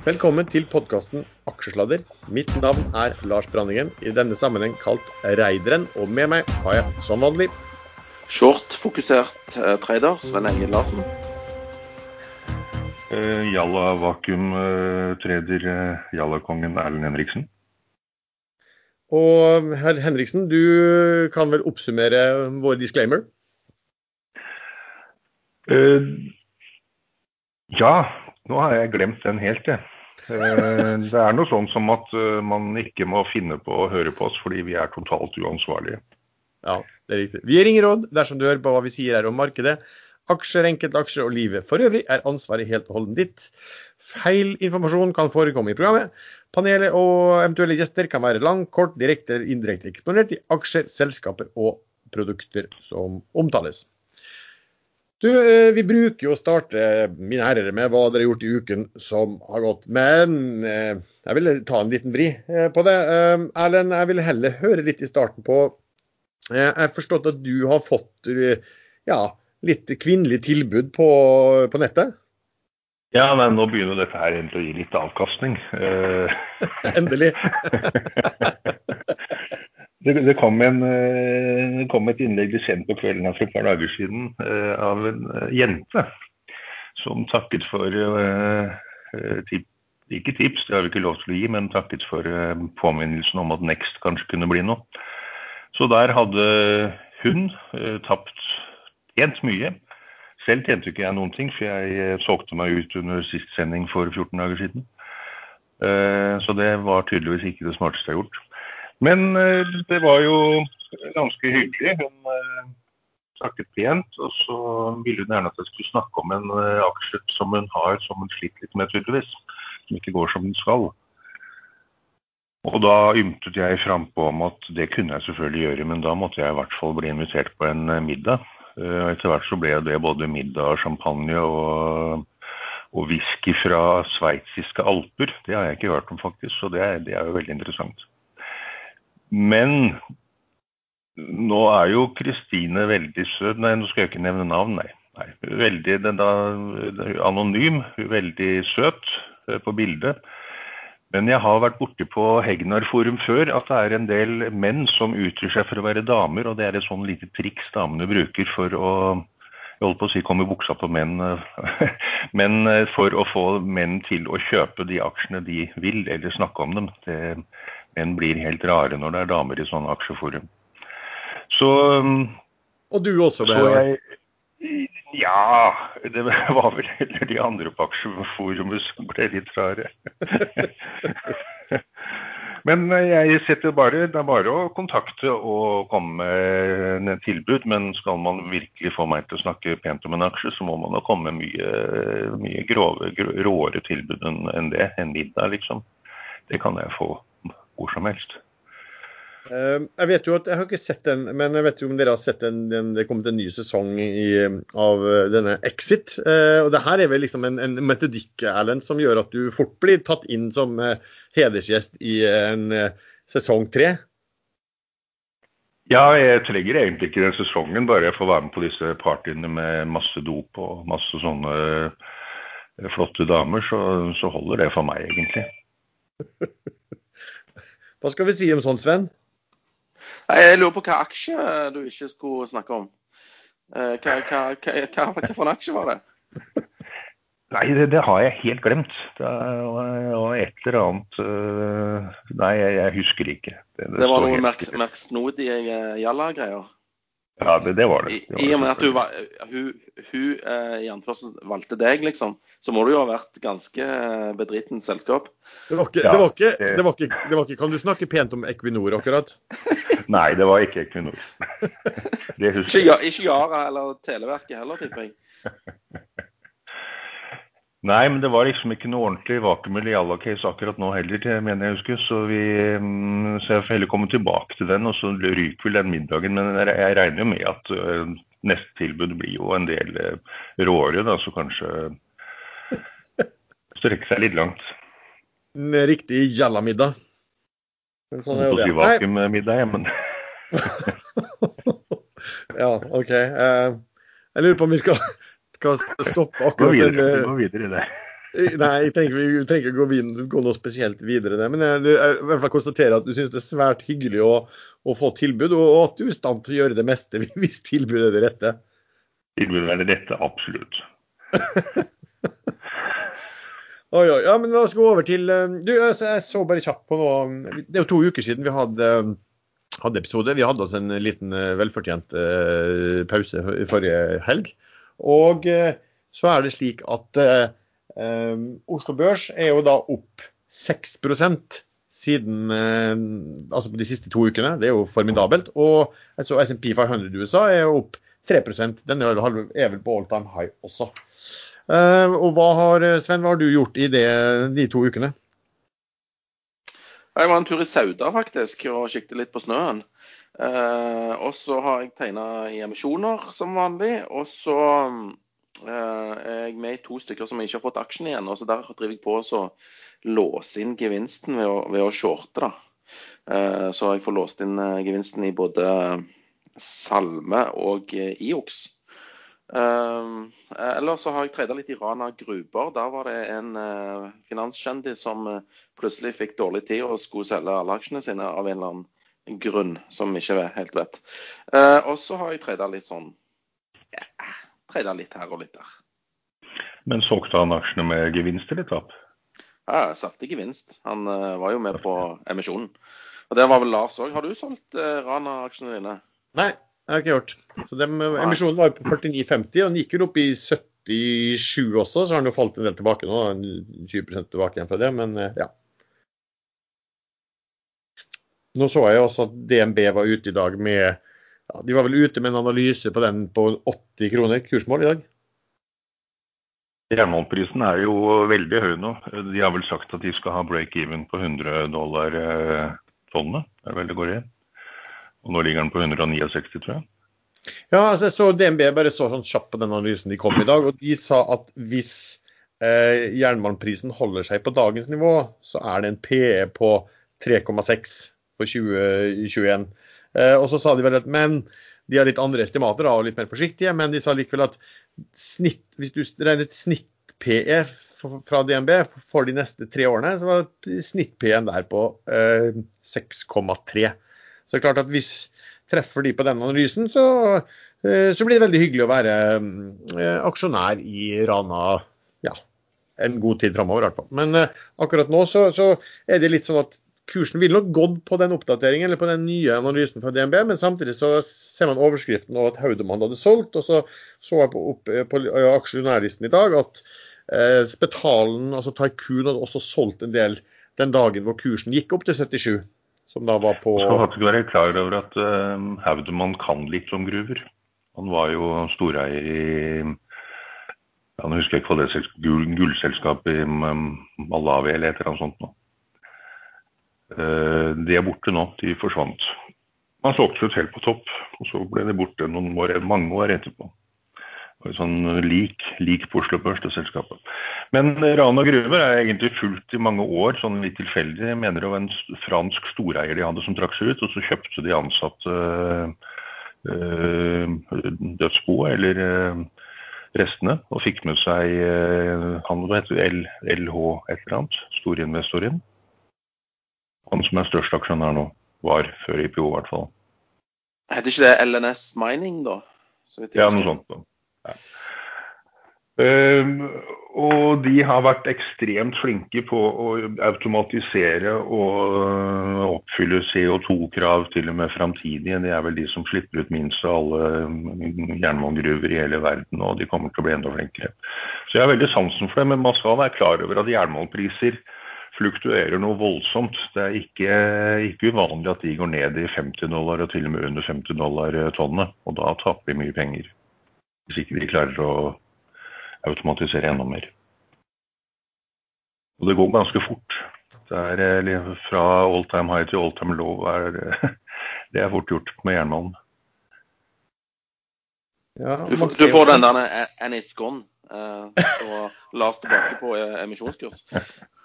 Velkommen til podkasten Aksjesladder. Mitt navn er Lars Branningen, i denne sammenheng kalt Reideren. Og med meg har jeg som vanlig Short-fokusert eh, trader Sven Egil Larsen. Uh, Jalla vakuum-trader uh, Jalla-kongen Erlend Henriksen. Og herr Henriksen, du kan vel oppsummere vår disclaimer? Uh, ja, nå har jeg glemt den helt, jeg. Uh, det er noe sånn som at uh, man ikke må finne på å høre på oss fordi vi er totalt uansvarlige. Ja, det er riktig. Vi gir ingen råd dersom du hører på hva vi sier her om markedet. Aksjer, enkeltaksjer og livet for øvrig er ansvaret helt og holdent ditt. Feil informasjon kan forekomme i programmet. Panelet og eventuelle gjester kan være lang, kort, direkte eller indirekte eksponert i aksjer, selskaper og produkter som omtales. Du, eh, Vi bruker jo å starte mine herrer, med hva dere har gjort i uken som har gått. Men eh, jeg vil ta en liten vri eh, på det. Erlend, jeg vil heller høre litt i starten på Jeg har forstått at du har fått ja, litt kvinnelig tilbud på, på nettet? Ja, men nå begynner dette her egentlig å gi litt avkastning. Endelig. det, det, kom en, det, kom et innlegg sent på kvelden for et par dager siden av en jente som takket for ikke tips, det har vi ikke lov til å gi, men takket for påminnelsen om at Next kanskje kunne bli noe. Så der hadde hun tapt tjent mye. Selv tjente ikke jeg noen ting, for jeg solgte meg ut under sist sending for 14 dager siden. Så det var tydeligvis ikke det smarteste jeg har gjort. Men det var jo ganske hyggelig. Hun snakket pent, og så ville hun gjerne at jeg skulle snakke om en aksje som hun har, som hun sliter litt med tydeligvis. Som ikke går som den skal. Og da ymtet jeg frampå om at det kunne jeg selvfølgelig gjøre, men da måtte jeg i hvert fall bli invitert på en middag. Etter hvert så ble det både middag, og champagne og, og whisky fra sveitsiske alper. Det har jeg ikke hørt om, faktisk, så det, det er jo veldig interessant. Men nå er jo Kristine veldig søt Nei, nå skal jeg ikke nevne navn, nei. nei. Veldig den da, anonym, veldig søt på bildet. Men jeg har vært borti på Hegnar forum før at det er en del menn som utgir seg for å være damer, og det er et sånn lite triks damene bruker for å jeg holdt på å si komme i buksa på menn, men for å få menn til å kjøpe de aksjene de vil, eller snakke om dem. Det, menn blir helt rare når det er damer i sånne aksjeforum. Så Og du også ble rar? Ja, det var vel heller de andre på aksjeforumet som ble litt rare. Men jeg setter bare, det er bare å kontakte og komme med et tilbud. Men skal man virkelig få meg til å snakke pent om en aksje, så må man jo komme med mye, mye grove, råere tilbud enn det. En middag, liksom. Det kan jeg få hvor som helst. Jeg vet jo at, jeg har ikke sett den, men jeg vet jo om dere har sett den, den det er kommet en ny sesong i, av denne Exit. og det her er vel liksom en, en metodikk Erlend, som gjør at du fort blir tatt inn som hedersgjest i en sesong tre? Ja, jeg trenger egentlig ikke den sesongen, bare jeg får være med på disse partyene med masse dop og masse sånne flotte damer, så, så holder det for meg, egentlig. Hva skal vi si om sånt, Sven? Jeg lurer på hva aksje du ikke skulle snakke om. Hva, hva, hva, hva for en aksje var det? Nei, det, det, har jeg helt glemt. Det og et eller annet Nei, jeg, jeg husker ikke. Det, det, det var noe merksnodige jalla-greier? Ja, det, det, var det. det var I, og med at hun, hun, hun eh, valgte deg, liksom, så må du jo ha vært ganske bedritent selskap. Det var, ikke, ja, var ikke, var ikke, var ikke, Kan du snakke pent om Equinor, akkurat? Nei, det var ikke Equinor. Det. Ikke, ikke Yara eller Televerket heller, tipper jeg. Nei, men det var liksom ikke noe ordentlig vakuum eller jalla-case akkurat nå heller, mener jeg husker. Så, vi, så jeg får heller komme tilbake til den, og så ryker vel den middagen. Men jeg regner jo med at uh, neste tilbud blir jo en del uh, råere, da, så kanskje strekke seg litt langt. En riktig jalla-middag. Sånn er jo det. Si vakuummiddag, men Ja, OK. Uh, jeg lurer på om vi skal skal stoppe akkurat den. Gå videre i det. Nei, jeg trenger, vi trenger ikke gå, videre, gå noe spesielt videre der. Men jeg, jeg, i hvert fall konstaterer at du syns det er svært hyggelig å, å, få tilbud, og at du er i stand til å gjøre det meste hvis tilbudet er det rette. Tilbudet er det rette, absolutt. oi, oi. Ja, men la oss gå over til Du, jeg så bare kjapt på noe Det er jo to uker siden vi hadde hadde episode. Vi hadde oss en liten eh, velfortjent uh, pause i forrige helg. Og uh, så er det slik at eh, Oslo Børs er jo da opp 6 siden altså på de siste to ukene. Det er jo formidabelt. Og altså, SMP 500 i USA er jo opp 3% Den er vel på all time high også. og hva har, Sven, hva har du gjort i det, de to ukene? Jeg var en tur i Sauda faktisk og kikket litt på snøen. Eh, og så har jeg tegna i emisjoner som vanlig. Og så eh, er jeg med i to stykker som jeg ikke har fått aksjen igjen. og så Der driver jeg på å låse inn gevinsten ved å, ved å shorte. da. Eh, så jeg får låst inn eh, gevinsten i både Salme og eh, Iox. Uh, ellers så har jeg treda litt i Rana Gruber. Der var det en finanskjendis som plutselig fikk dårlig tid og skulle selge alle aksjene sine av en eller annen grunn som vi ikke helt vet. Uh, og så har jeg treda litt sånn ja, Treda litt her og litt der. Men solgte han aksjene med gevinst eller tap? Ja, saftig gevinst. Han var jo med på emisjonen. Og det var vel Lars òg. Har du solgt Rana-aksjene dine? Nei. Det har jeg ikke gjort. Så de, Emisjonen var jo på 49,50, og den gikk jo opp i 77 også, så har den jo falt en del tilbake nå. 20 tilbake igjen fra det, men eh, ja. Nå så jeg også at DNB var ute i dag med ja, De var vel ute med en analyse på den på 80 kroner kursmål i dag? Jernbaneprisen er jo veldig høy nå. De har vel sagt at de skal ha break-even på 100 dollar eh, tonnet. Det er vel det går i. Og nå ligger den på 169, tror jeg. Ja, altså jeg så DNB bare så sånn kjapt på den analysen de kom i dag. og De sa at hvis eh, jernbaneprisen holder seg på dagens nivå, så er det en PE på 3,6 for 2021. Eh, og så sa de vel at men de har litt andre estimater da, og litt mer forsiktige, men de sa likevel at snitt, hvis du regner et snitt-PE fra DNB for de neste tre årene, så var snitt-PE-en der på eh, 6,3. Så det er klart at hvis treffer de på den analysen, så, eh, så blir det veldig hyggelig å være eh, aksjonær i Rana ja, en god tid framover, i hvert. Men uh, akkurat nå så, så, er det litt sånn at kursen ville nok gått på den oppdateringen eller på den nye analysen fra DNB, men samtidig så ser man overskriften og at Haudemann hadde solgt. Og så så jeg på, opp, på aksjonærlisten i dag at eh, Spetalen, altså Taikun, hadde også solgt en del den dagen hvor kursen gikk opp til 77 som da var på Skal faktisk være klar over at uh, Haudemann kan litt om gruver. Han var jo storeier i ja, nå husker jeg ikke hva det gull, gullselskapet i Malawi eller et eller annet sånt. nå. Uh, de er borte nå. De forsvant. Man solgte et helt på topp, og så ble de borte noen år, mange år etterpå sånn lik, lik på Oslo Børs, det selskapet. Men Rana Gruver er egentlig fulgt i mange år, sånn litt tilfeldig. Jeg mener det var en fransk storeier de hadde som trakk seg ut, og så kjøpte de ansatte øh, dødsboet, eller øh, restene, og fikk med seg øh, han hva heter LH et eller annet, storinvestoren. Han som er største aksjonær nå, var før IPO i hvert fall. Heter ikke det LNS Mining, da? ja, noe sånt. Da. Ja. Um, og de har vært ekstremt flinke på å automatisere og uh, oppfylle CO2-krav til og med framtidige. De er vel de som slipper ut minst av alle mm, jernbanegruver i hele verden, og de kommer til å bli enda flinkere. Så jeg har veldig sansen for det, men man skal være klar over at jernbanepriser fluktuerer noe voldsomt. Det er ikke, ikke, uvanlig at de går ned i 50 dollar og til og med under 50 dollar tonnet, og da taper vi mye penger hvis ikke vi klarer å automatisere enda mer. Og det går ganske fort. Det er eh, Fra all time high til all time low er, det er fort gjort med jernbanen. Ja, du, får, du, får den der and it's gone uh, og las tilbake på emisjonskurs.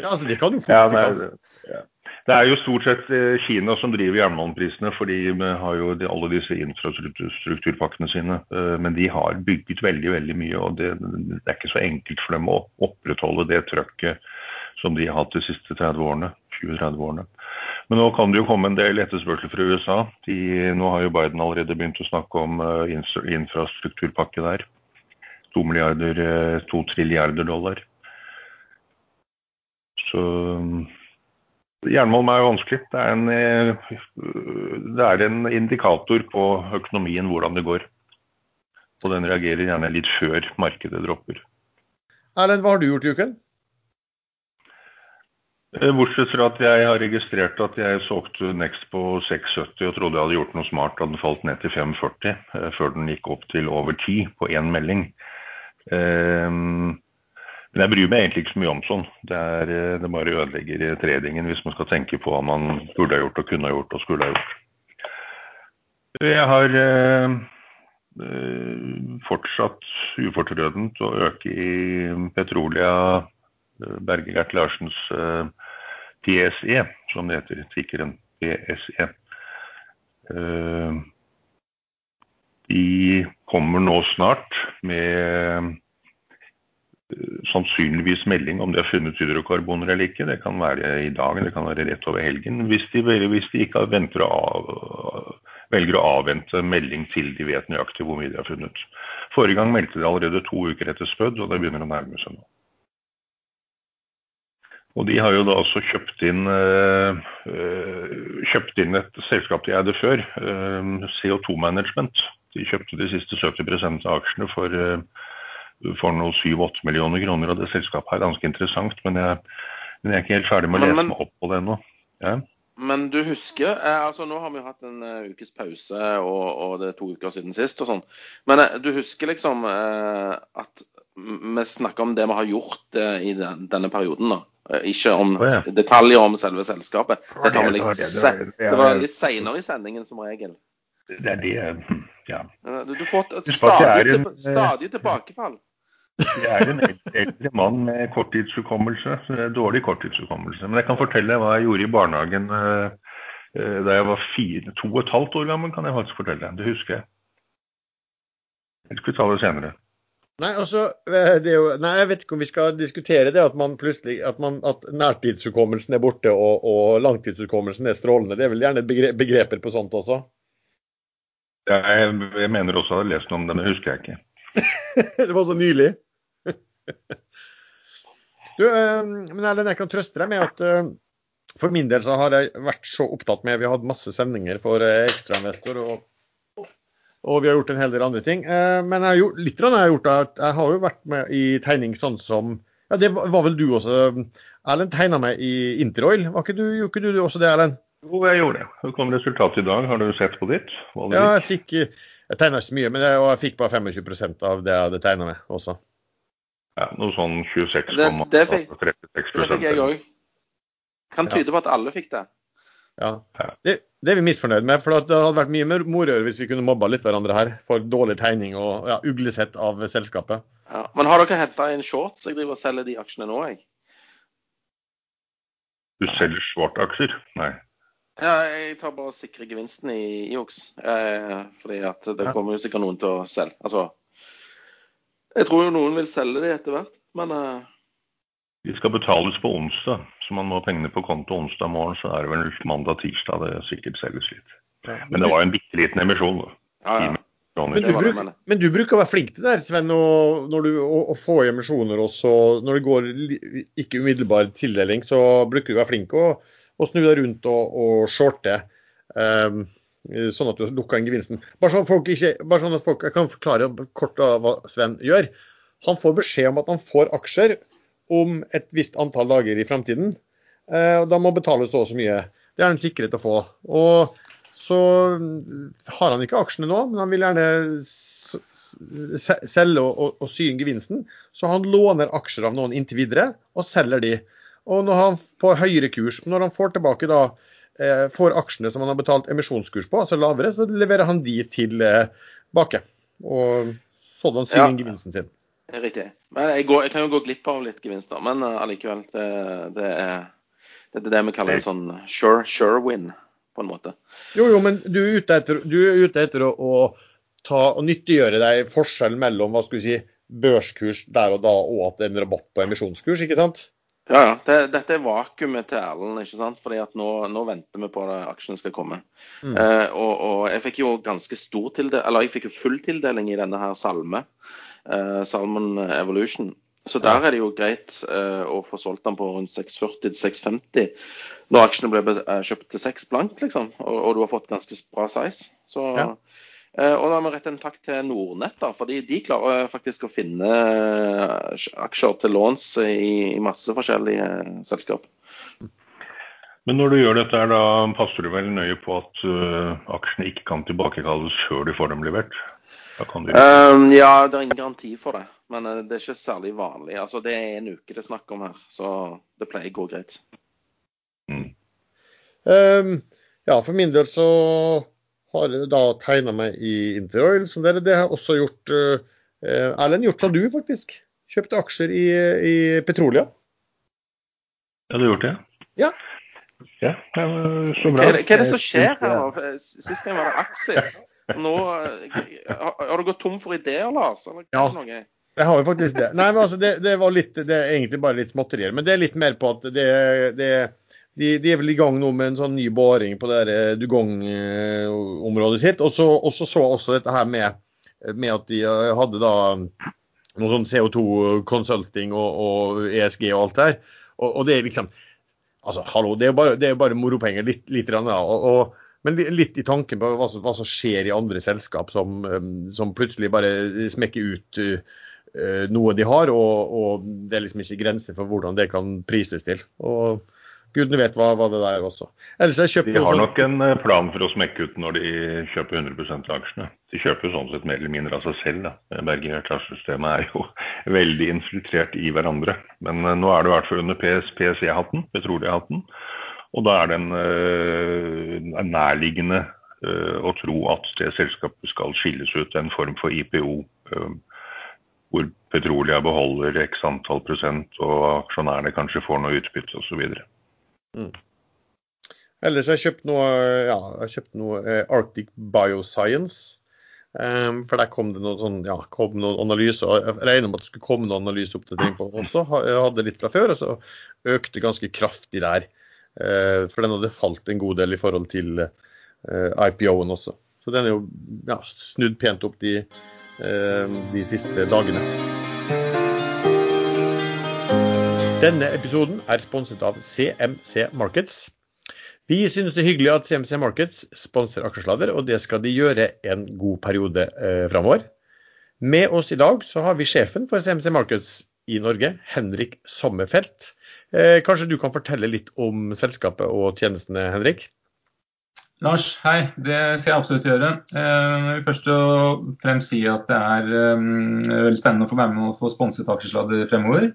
Ja, altså det kan jo fort. Ja, nei, ja. Det er jo stort sett eh, Kina som driver jernbaneprisene, for de har jo alle disse infrastrukturpakkene sine. Eh, men de har bygget veldig veldig mye, og det, det er ikke så enkelt for dem å opprettholde det trøkket som de har hatt de siste 30 årene, 20-30 årene. Men nå kan det jo komme en del etterspørsel fra USA. De, nå har jo Biden allerede begynt å snakke om infrastrukturpakke der. To, milliarder, to trilliarder dollar. Så Jernmalm er vanskelig. Det er, en, eh, det er en indikator på økonomien hvordan det går. Og den reagerer gjerne litt før markedet dropper. Erlend, hva har du gjort i uken? Eh, bortsett fra at jeg har registrert at jeg solgte Next på 670 og trodde jeg hadde gjort noe smart da den falt ned til 540 eh, før den gikk opp til over 10 på én melding. Um, men jeg bryr meg egentlig ikke så mye om sånn. Det, er, eh, det bare ødelegger tredingen hvis man skal tenke på hva man burde ha gjort og kunne ha gjort og skulle ha gjort. Jeg har eh, eh fortsatt ufortrødent å øke i Petrolia eh, Berge Gert Larsens eh, PSE, som det heter. Tikkeren PSE. Eh, de kommer nå snart med sannsynligvis melding om de har funnet hydrokarboner eller ikke. Det kan være i dag, det kan være rett over helgen. Hvis de, hvis de ikke å av, velger å avvente melding til de vet nøyaktig hvor mye de har funnet. Forrige gang meldte de allerede to uker etter spødd, og det begynner å nærme seg nå. Og De har jo da også kjøpt inn, øh, kjøpt inn et selskap de eide før, øh, CO2 Management. De kjøpte de siste 70 av aksjene for øh, for noe 7-8 millioner kroner. og Det selskapet er ganske interessant, men jeg, men jeg er ikke helt ferdig med å lese meg opp på det ennå. Ja. Men du husker eh, altså Nå har vi hatt en uh, ukes pause, og, og, det er to uker siden sist. og sånn. Men uh, du husker liksom at vi snakker om det vi har gjort i den, denne perioden. da. Ikke om oh, ja. detaljer om selve selskapet. Det, tar litt, det, det, var litt seinere i sendingen som regel. Det er det, ja. Du, du får et stadig, stadig tilbakefall. Jeg er en eldre mann med korttidshukommelse. Dårlig korttidshukommelse. Men jeg kan fortelle hva jeg gjorde i barnehagen eh, eh, da jeg var fire, to og et halvt år gammel. kan jeg faktisk fortelle. Det husker jeg. Jeg skal ta det senere. Nei, altså, eh, jo, nei, jeg vet ikke om vi skal diskutere det at, man plutselig, at, man, at nærtidshukommelsen er borte og, og langtidshukommelsen er strålende. Det er vel gjerne begreper på sånt også? Jeg, jeg mener også jeg har lest noe om det, men det husker jeg ikke. det var så nylig. du, uh, men Erlend, jeg kan trøste deg med at uh, for min del så har jeg vært så opptatt med Vi har hatt masse sendinger for uh, ekstrainvestor, og, og, vi har gjort en hel del andre ting. men jeg har gjort, litt jeg har gjort at jeg har jo vært med i tegning sånn som ja, Det var, vel du også, Erlend, tegna meg i Interoil. Var ikke du, gjorde ikke du også det, Erlend? Jo, jeg gjorde det. Det kom resultatet i dag. Har du sett på ditt? Ja, jeg fikk jeg tegna ikke så mye, men jeg, og jeg fikk bare 25% av det jeg hadde tegna med også. Ja, Noe sånn 26,36 det, det, fikk, det fikk jeg òg. Kan tyde på at alle fikk det. Ja. Det, det, er vi misfornøyd med. for Det hadde vært mye morere hvis vi kunne mobba litt hverandre her for dårlig tegning og ja, uglesett av selskapet. Ja, men har dere henta inn shorts? Jeg driver og selger de aksjene nå, jeg. Du selger svarte aksjer? Nei. Ja, jeg tar bare og sikrer gevinsten i IOX. Eh, fordi at det kommer jo sikkert noen til å selge. Altså Jeg tror jo noen vil selge det etter hvert, men uh... De skal betales på onsdag, så man må ha pengene på konto onsdag morgen. Så er det vel mandag-tirsdag det sikkert selges litt. Men det var jo en bitte liten emisjon. da. Ja, ja. Men du, bruk, men du, bruker å være flink til det her, Sven, å, når du, å, å få emisjoner også. Når det går ikke umiddelbar tildeling, så bruker du å være flink. Og og snu deg rundt og, og shorte. Um, sånn at du lukker inn gevinsten. Bare sånn, ikke, bare sånn, at folk Jeg kan forklare kort hva Sven gjør. Han får beskjed om at han får aksjer om et visst antall dager i fremtiden. Uh, og da må han betale så og så mye. Det er en sikkerhet å få. Og så har han ikke aksjene nå, men han vil gjerne selge og, og, og sy inn gevinsten. Så han låner aksjer av noen inntil videre, og selger de. Og når han på høyere kurs, når han får tilbake da eh, får aksjene som han har betalt emisjonskurs på, altså lavere, så leverer han de tilbake. Eh, og sånn inn ja, gevinsten sin. Riktig. Men jeg, går, jeg, kan jo gå glipp av litt gevinster, men uh, allikevel. Det, det, er, det, er det vi kaller en sånn sure, sure win, på en måte. Jo, jo, men du er ute etter, er ute etter å, å, ta å nyttiggjøre deg forskjellen mellom hva skal vi si, børskurs der og da og at det er en rabatt på emisjonskurs, ikke sant? Ja, ja. Det, dette er vakuumet til Erlend. ikke sant? Fordi at nå, nå venter vi på at aksjene skal komme. Mm. Eh, og, og, jeg fikk jo ganske stor tildeling, eller jeg fikk jo full tildeling i denne her Salme. Eh, Salmon Evolution. Så der er det jo greit eh, å få solgt den på rundt 640-650 når aksjene ble eh, kjøpt til 6 blank, liksom. Og, og, du har fått ganske bra size. Så ja. Eh, og da må vi rette en takk til Nordnett, da, fordi de klarer faktisk å finne eh, aksjer til låns i, masse forskjellige eh, selskap. Men når du gjør dette, da passer du vel nøye på at uh, aksjene ikke kan tilbakekalles før du får dem levert? Um, ja, det er ingen garanti for det. Men uh, det er ikke særlig vanlig. Altså, Det er en uke det er snakk om her, så det pleier å gå greit. Mm. Um, ja, for min del så har da tegna meg i Interoil, som dere. Det har også gjort uh, Erlend, gjort som du, faktisk. Kjøpte aksjer i, i Petrolia. Ja, du har gjort det? Ja. ja så bra. Hva, hva er det som skjer her? Sist gang var det Axis. Nå Har du gått tom for ideer, Lars? Eller ja. Noe? Jeg har jo faktisk det. Nei, men altså, det, det, var litt, det er egentlig bare litt småtterier. Men det er litt mer på at det, det de, de, er vel i gang nå med en sånn ny boring på det eh, Dugong-området sitt. Og så så, så også dette her med, med, at de eh, hadde da noe sånn CO2-consulting og, og, ESG og alt der. Og, og, det er liksom Altså, hallo, det er bare, er bare moropenger. Litt, litt ja. og, men litt i tanken på hva som, hva som skjer i andre selskap som, eh, som plutselig bare smekker ut noe de har, og, og, det er liksom ikke grenser for hvordan det kan prises til. Og Gudene vet hva, hva, det der også. Ellers jeg kjøper De har nok en eh, plan for å smekke ut når de kjøper 100 av aksjene. De kjøper sånn sett mer eller mindre av seg selv. da. Berger Charge-systemet er jo veldig infiltrert i hverandre. Men uh, nå er det i hvert fall under PS, PSE-hatten, Petrolia-hatten. Og da er det en uh, nærliggende uh, å tro at det selskapet skal skilles ut en form for IPO. hvor Petrolia beholder x antall prosent, og aksjonærene kanskje får noe utbytte osv. Mm. Ellers har jeg kjøpt noe, ja, jeg kjøpt noe eh, Arctic Bioscience. Um, for der kom det noen, sånn, ja, kom noen analyser. Jeg regner med at det skulle komme noen analyseoppdatering på også. Jeg hadde litt fra før, og så økte ganske kraftig der. Uh, for den hadde falt en god del i forhold til uh, IPO-en også. Så den er jo ja, snudd pent opp de, uh, de siste dagene. Denne episoden er sponset av CMC Markets. Vi synes det er hyggelig at CMC Markets sponser Aksjesladder, og det skal de gjøre en god periode eh, framover. Med oss i dag så har vi sjefen for CMC Markets i Norge, Henrik Sommerfelt. Eh, kanskje du kan fortelle litt om selskapet og tjenestene, Henrik? Lars, hei. Det skal jeg absolutt gjøre. Eh, jeg vil først og fremst si at det er um, veldig spennende å få være med og få sponset aksjesladder fremover.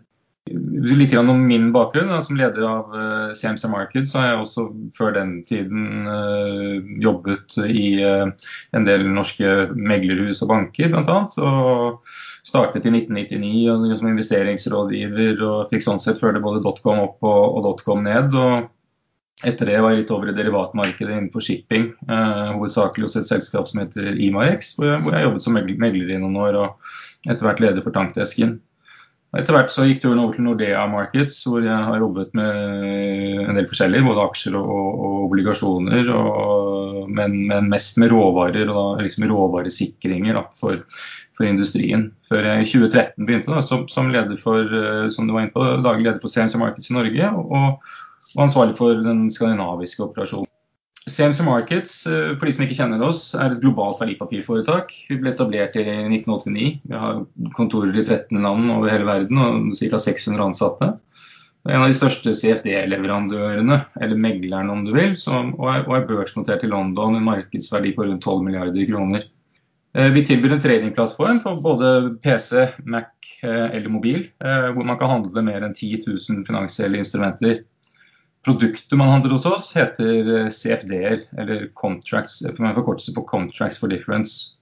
Litt om min bakgrunn. Som leder av CMC Market så har jeg også før den tiden uh, jobbet i uh, en del norske meglerhus og banker, bl.a. Og startet i 1999 som investeringsrådgiver og fikk sånn sett følge både dotcom opp og, dotcom ned. og etter det var jeg litt over i derivatmarkedet innenfor shipping, eh, hovedsakelig hos et selskap som heter Imarex, hvor jeg, hvor jeg jobbet som megler i noen år og etter hvert leder for tankdesken. Etter hvert så gikk turen over til Nordea Markets, hvor jeg har jobbet med en del forskjellig, både aksjer og, og obligasjoner, og, men, men, mest med råvarer og da, liksom råvaresikringer da, for, for, industrien. Før jeg i 2013 begynte da, som, som, leder for, eh, som du var inne på, daglig leder for CNC Markets i Norge, og, og ansvarlig for den skandinaviske operasjonen. CMC Markets, eh, for de som ikke kjenner oss, er et globalt verdipapirforetak. Vi ble etablert i 1989. Vi har kontorer i 13 land over hele verden og ca. 600 ansatte. En av de største CFD-leverandørene, eller meglerne om du vil, som, og, er, og er børsnotert i London, en markedsverdi på rundt 12 milliarder kroner. Eh, vi tilbyr en tradingplattform for både PC, Mac eh, eller mobil, hvor man kan handle mer enn 10 000 finansielle instrumenter Produktet man handler hos oss, heter eh, CFD-er, eller Contracts, for en forkortelse for Contracts for Difference.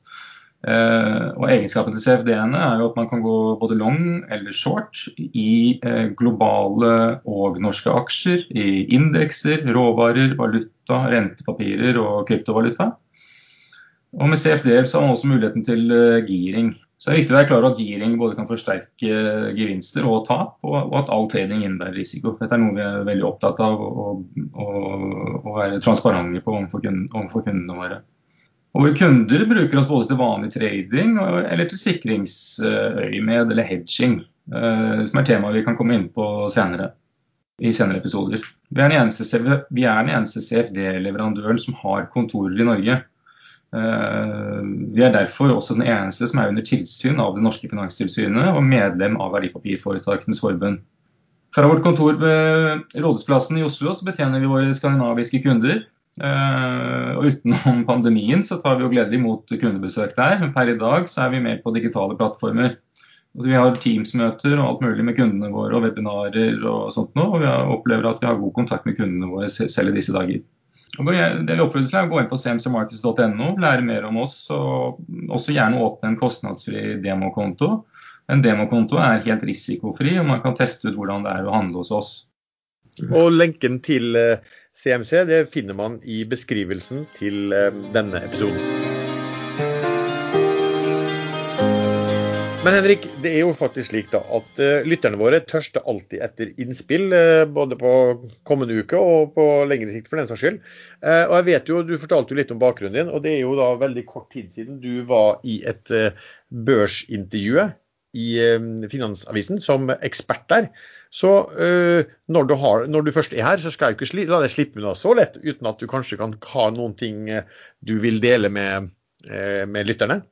Eh, og Egenskapen til CFD-ene er jo at man kan gå både long eller short i eh, globale og norske aksjer, i indekser, råvarer, valuta, rentepapirer og kryptovaluta. Og med CFD-er har man også muligheten til eh, giring. Så det er viktig å være klar over at giring både kan forsterke eh, gevinster og tap, og at all trading innebærer risiko. Dette er noe vi er veldig opptatt av å, være transparente på overfor kundene våre. Og våre kunder bruker oss både til vanlig trading eller til sikringsøyemed eller hedging, eh, som er tema vi kan komme inn på senere i senere episoder. Vi er den eneste, eneste CFD-leverandøren som har kontorer i Norge. Eh, vi er derfor også den eneste som er under tilsyn av det norske finanstilsynet og medlem av Verdipapirforetakenes forbund. Fra vårt kontor ved Rådhusplassen i Oslo så betjener vi våre skandinaviske kunder. Eh, og utenom pandemien så tar vi jo gledelig imot kundebesøk der, men per i dag så er vi med på digitale plattformer. Vi har Teams-møter og alt mulig med kundene våre og webinarer og sånt nå, og vi opplever at vi har god kontakt med kundene våre selv i disse dager. Vi oppfordrer til å gå inn på cmcmarkets.no, lære mer om oss, og også gjerne åpne en kostnadsfri demokonto. En demokonto er helt risikofri, og man kan teste ut hvordan det er å handle hos oss. Og lenken til CMC eh, det finner man i beskrivelsen til eh, denne episoden. Men Henrik, det er jo faktisk slik da at uh, lytterne våre tørster alltid etter innspill, uh, både på kommende uke og på lengre sikt for den saks skyld. Uh, og jeg vet jo, Du fortalte jo litt om bakgrunnen din, og det er jo da veldig kort tid siden du var i et børsintervju i Finansavisen som ekspert der. Så når du, har, når, du først er her, så skal jeg ikke la deg slippe unna så lett, uten at du kanskje kan ha noen ting du vil dele med, med lytterne?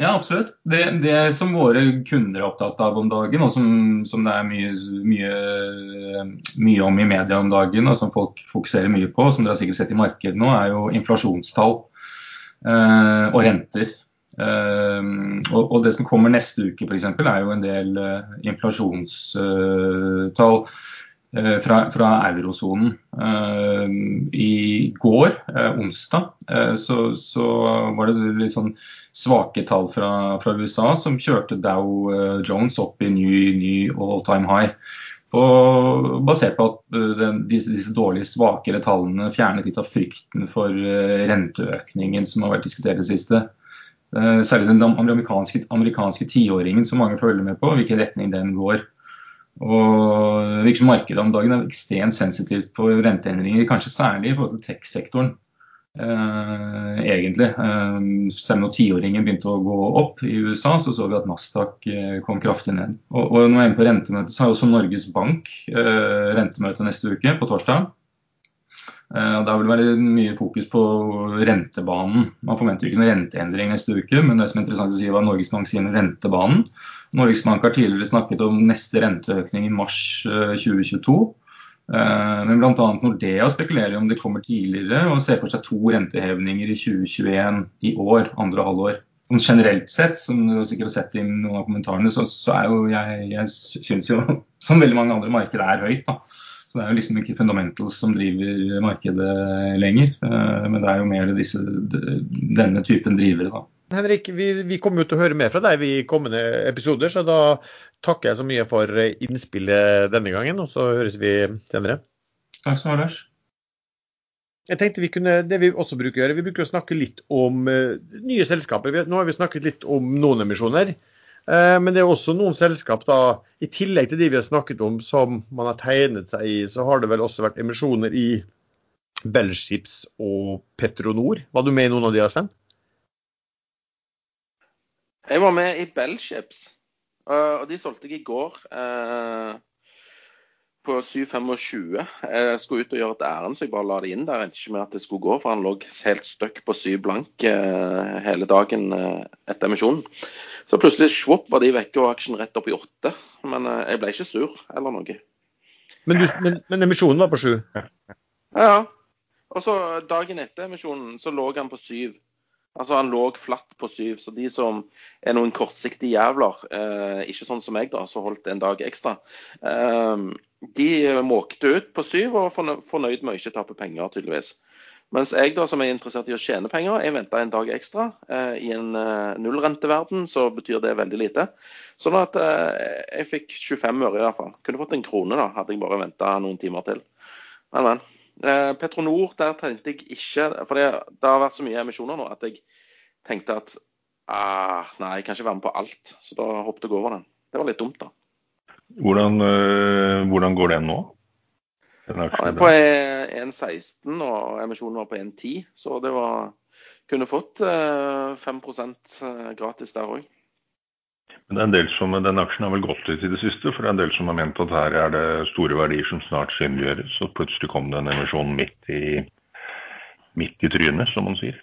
Ja, absolutt. Det, det, som våre kunder er opptatt av om dagen, og som, som det er mye, mye, mye, om i media om dagen, og som folk fokuserer mye på, som dere har sikkert sett i markedet nå, er jo inflasjonstall eh, og renter. Eh, og, og, det som kommer neste uke, f.eks., er jo en del eh, inflasjonstall. Eh, fra, fra eurosonen. Uh, I går, uh, onsdag, så, så, var det litt sånn svake tall fra, fra USA som kjørte Dow Jones opp i ny, ny all time high. Og basert på at den, disse, disse, dårlige, svakere tallene fjernet litt av frykten for renteøkningen som har vært diskutert i det siste. Særlig den amerikanske, amerikanske tiåringen som mange følger med på, hvilken retning den går. Og som markedet om dagen er ekstremt sensitivt på renteendringer, kanskje særlig i forhold til tech-sektoren. Eh, egentlig. Eh, selv når tiåringen begynte å gå opp i USA, så så vi at Nasdaq eh, kom kraftig ned. Og, og når jeg er på rentemøte, så har også Norges Bank eh, rentemøte neste uke, på torsdag. Eh, da vil det være mye fokus på rentebanen. Man forventer ikke noen renteendring neste uke, men det som er interessant å si, var Norges Bank sin rentebanen. Norges Bank har tidligere snakket om neste renteøkning i mars 2022. Eh, eh, men bl.a. Nordea spekulerer om de kommer tidligere og ser for seg to rentehevninger i 2021 i år, andre halvår. Sånn generelt sett, som du sikkert har sett i noen av kommentarene, så, så er jo jeg, jeg syns jo, som veldig mange andre markeder, er høyt. da. Så Det er jo liksom ikke fundamentals som driver markedet lenger, eh, men det er jo mer disse, denne typen drivere. da. Henrik, vi, vi kommer jo til å høre mer fra deg i kommende episoder, så da takker jeg så mye for innspillet denne gangen, og så høres vi senere. Takk skal du ha, Lars. Jeg tenkte vi kunne, Det vi også bruker å gjøre, vi bruker å snakke litt om uh, nye selskaper. Nå har vi snakket litt om noen emisjoner. Uh, men det er også noen selskap, da, i tillegg til de vi har snakket om, som man har tegnet seg i, så har det vel også vært emisjoner i Bellships og Petronor. Var du med i noen av de, Sven? Jeg var med i Bellships, og de solgte jeg i går uh, på 7,25. Jeg skulle ut og gjøre et ærend, så jeg bare la det inn der. Jeg regnet ikke med at det skulle gå, for han lå helt støkk på 7 blank uh, hele dagen uh, etter emisjonen. Så plutselig svopp var de vekke og aksjen rett opp i 8. Men jeg ble ikke sur eller noe. Men, du, men, men emisjonen var på 7? Ja. Og så dagen etter emisjonen så lå han på 7. Altså Han lå flatt på syv. Så de som er noen kortsiktige jævler, eh, ikke sånn som meg, da, som holdt en dag ekstra, eh, de måkte ut på syv og var fornøyd med å ikke tape penger, tydeligvis. Mens jeg da, som er interessert i å tjene penger, jeg venta en dag ekstra. Eh, I en eh, nullrenteverden så betyr det veldig lite. Sånn at eh, jeg fikk 25 øre i hvert fall. Kunne fått en krone da, hadde jeg bare venta noen timer til. Men, men. Eh, Petronor, der tenkte jeg ikke For det, det har vært så mye emisjoner nå at jeg tenkte at ah, nei, jeg kan ikke være med på alt. Så da hoppet jeg over den. Det var litt dumt, da. Hvordan, øh, hvordan går den nå? Den er på 1,16 og emisjonen var på 1,10, så det var kunne fått øh, 5 gratis der òg. Men det er en del som, Den aksjen har vel gått litt i det siste, for det er en del som har ment at her er det store verdier som snart synliggjøres. Og plutselig kom det en emisjon midt i, midt i trynet, som man sier.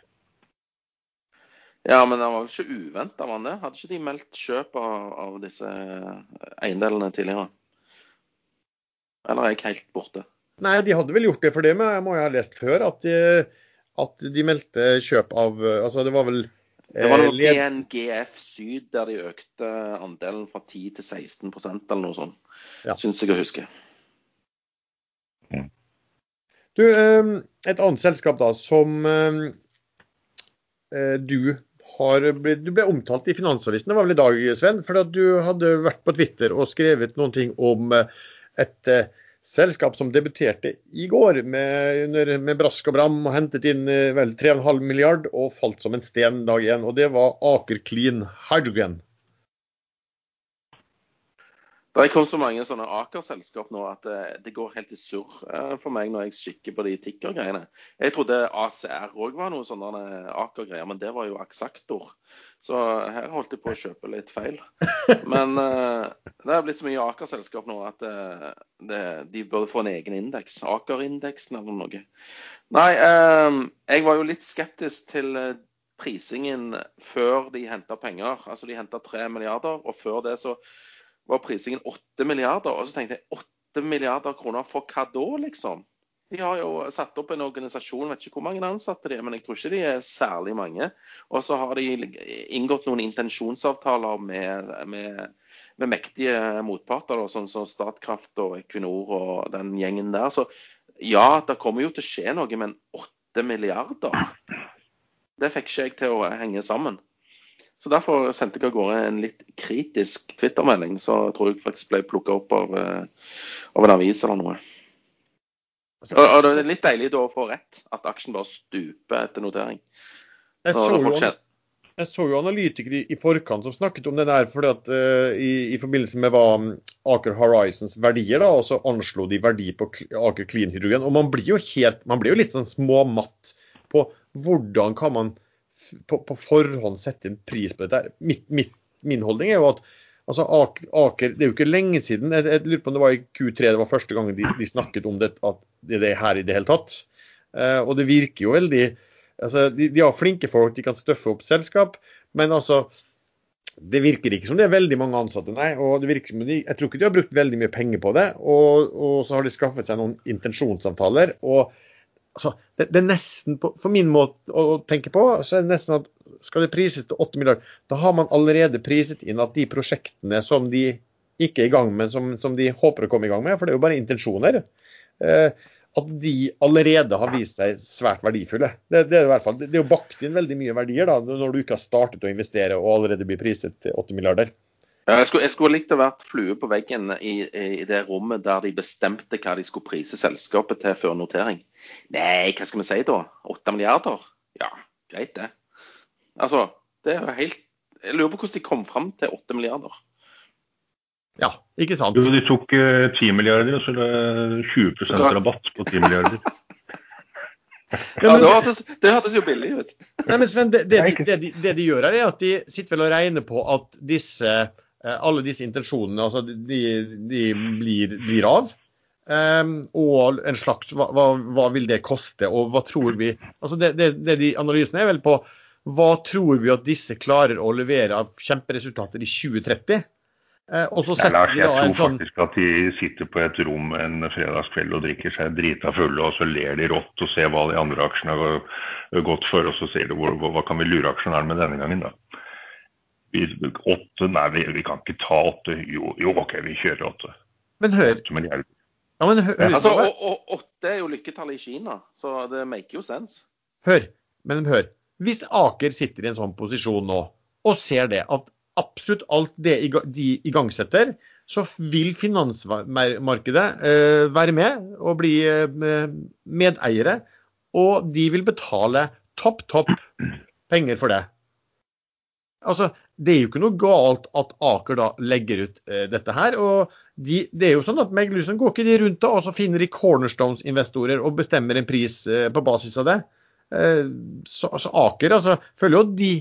Ja, men den var vel ikke uventa, var den det? Hadde ikke de meldt kjøp av, av disse eiendelene tidligere? Eller er jeg helt borte? Nei, de hadde vel gjort det, for det må må jo ha lest før. At de, at de meldte kjøp av Altså, det var vel Det var eh, noe led- PNGF Syd der de økte andelen fra 10 til 16% eller noe sånt. Ja. Syns jeg å huske. Du, eh, et annet selskap da, som eh, eh, du har blitt Du ble omtalt i Finansavisen, det var vel i dag, Sven? For du hadde vært på Twitter og skrevet noen ting om eh, et eh, selskap som debuterte i går med, under, med brask og bram og hentet inn eh, vel 3,5 milliard og falt som en sten dag én. Og det var Aker Clean Hydrogen. Det er kommet så mange sånne Aker-selskap nå at det, det går helt i surr eh, for meg når jeg kikker på de ticker-greiene. Jeg trodde ACR òg var noe sånne Aker-greier, men det var jo Aksaktor. Så her holdt jeg på å kjøpe litt feil. Men eh, det er blitt så mye Aker-selskap nå at eh, de burde få en egen indeks. Aker-indeksen eller noe. Nei, eh, jeg var jo litt skeptisk til eh, prisingen før de henta penger. Altså de henta 3 milliarder, og før det så var prisingen 8 milliarder. Og så tenkte jeg 8 milliarder kroner for hva da, liksom? De har jo satt opp en organisasjon, vet ikke hvor mange ansatte de er, men jeg tror ikke de er særlig mange. Og så har de inngått noen intensjonsavtaler med, med, med mektige motparter, sånn som Statkraft og Equinor og den gjengen der. Så ja, det kommer jo til å skje noe, men 8 milliarder? Det fikk ikke jeg til å henge sammen. Så Derfor sendte jeg av gårde en litt kritisk Twitter-melding, så jeg tror jeg faktisk ble plukka opp av, eh, av en avis eller noe. Og, og Det er litt deilig da å få rett, at aksjen bare stuper etter notering. Jeg så jo Jeg så jo analytikere i, forkant som snakket om det der fordi at, uh, i, i forbindelse med hva mm, Aker Horizons verdier, da, og så anslo de verdi på Aker Clean Hydrogen. Og man blir jo helt, man blir jo litt sånn småmatt på hvordan kan man på, på forhånd sette en pris på dette. Mitt, mitt, min holdning er jo at altså Aker, Det er jo ikke lenge siden, jeg, jeg lurer på om det var i Q3 det var første gang de, de snakket om det, at det er her i det hele tatt. Eh, og det virker jo veldig altså, de, de har flinke folk, de kan støffe opp selskap, men altså det virker ikke som det er veldig mange ansatte, nei. og det virker som de, Jeg tror ikke de har brukt veldig mye penger på det. Og, og så har de skaffet seg noen intensjonsavtaler. og altså, det, det er nesten på, For min måte å tenke på, så er det nesten at skal det prises til 8 milliarder, da har man allerede priset inn at de prosjektene som de ikke er i gang med, som, som de håper å komme i gang med, for det er jo bare intensjoner, eh, at de allerede har vist seg svært verdifulle. Det, det, er, i hvert fall, det er jo bakt inn veldig mye verdier da, når du ikke har startet å investere og allerede blir priset til 8 milliarder. Ja, jeg, skulle, jeg skulle likt å vært flue på veggen i, i det rommet der de bestemte hva de skulle prise selskapet til før notering. Nei, hva skal vi si da? 8 milliarder? Ja, greit det. Altså, det er jo helt Jeg lurer på hvordan de kom fram til 8 milliarder. Ja, ikke sant? Jo, de tok eh, 10 milliarder, og så er det 20% rabatt på 10 milliarder. Ja, det hørtes, det hørtes jo billig ut. Nei, men Sven, det, det, de, det, de, det de gjør her, er at de sitter vel og regner på at disse, eh, alle disse intensjonene altså de, de blir, blir av. Um, og en slags hva, hva, vil det koste, og hva tror vi altså det, det, det de Analysene er vel på hva tror vi at disse klarer å levere av kjemperesultater i 2030? Eh, og så setter Lars, jeg tror en sånn faktisk at de sitter på et rom en fredagskveld og drikker seg drita fulle, og så ler de rått og ser hva de andre aksjene har gått for, og så ser de hvor, hva kan vi lure aksjonæren med denne gangen, da. Vi, åtte, nei, vi, vi kan ikke ta åtte. Jo, jo, OK, vi kjører åtte. Men hør. Ja, men hør, Altså, hør, og, og åtte er jo lykketallet i Kina, så det maker jo sense. hør, men hør. Hvis Aker sitter i en sånn posisjon nå, og ser det at absolutt alt det de igangsetter, så vil finansmarkedet eh, være med og bli eh, medeiere. Og de vil betale topp, topp penger for det. Altså, Det er jo ikke noe galt at Aker da legger ut eh, dette her. og de, det er jo sånn at Meglusen går ikke de rundt da, og så finner de cornerstones-investorer og bestemmer en pris eh, på basis av det. Eh, så, altså, Aker altså, føler jo at de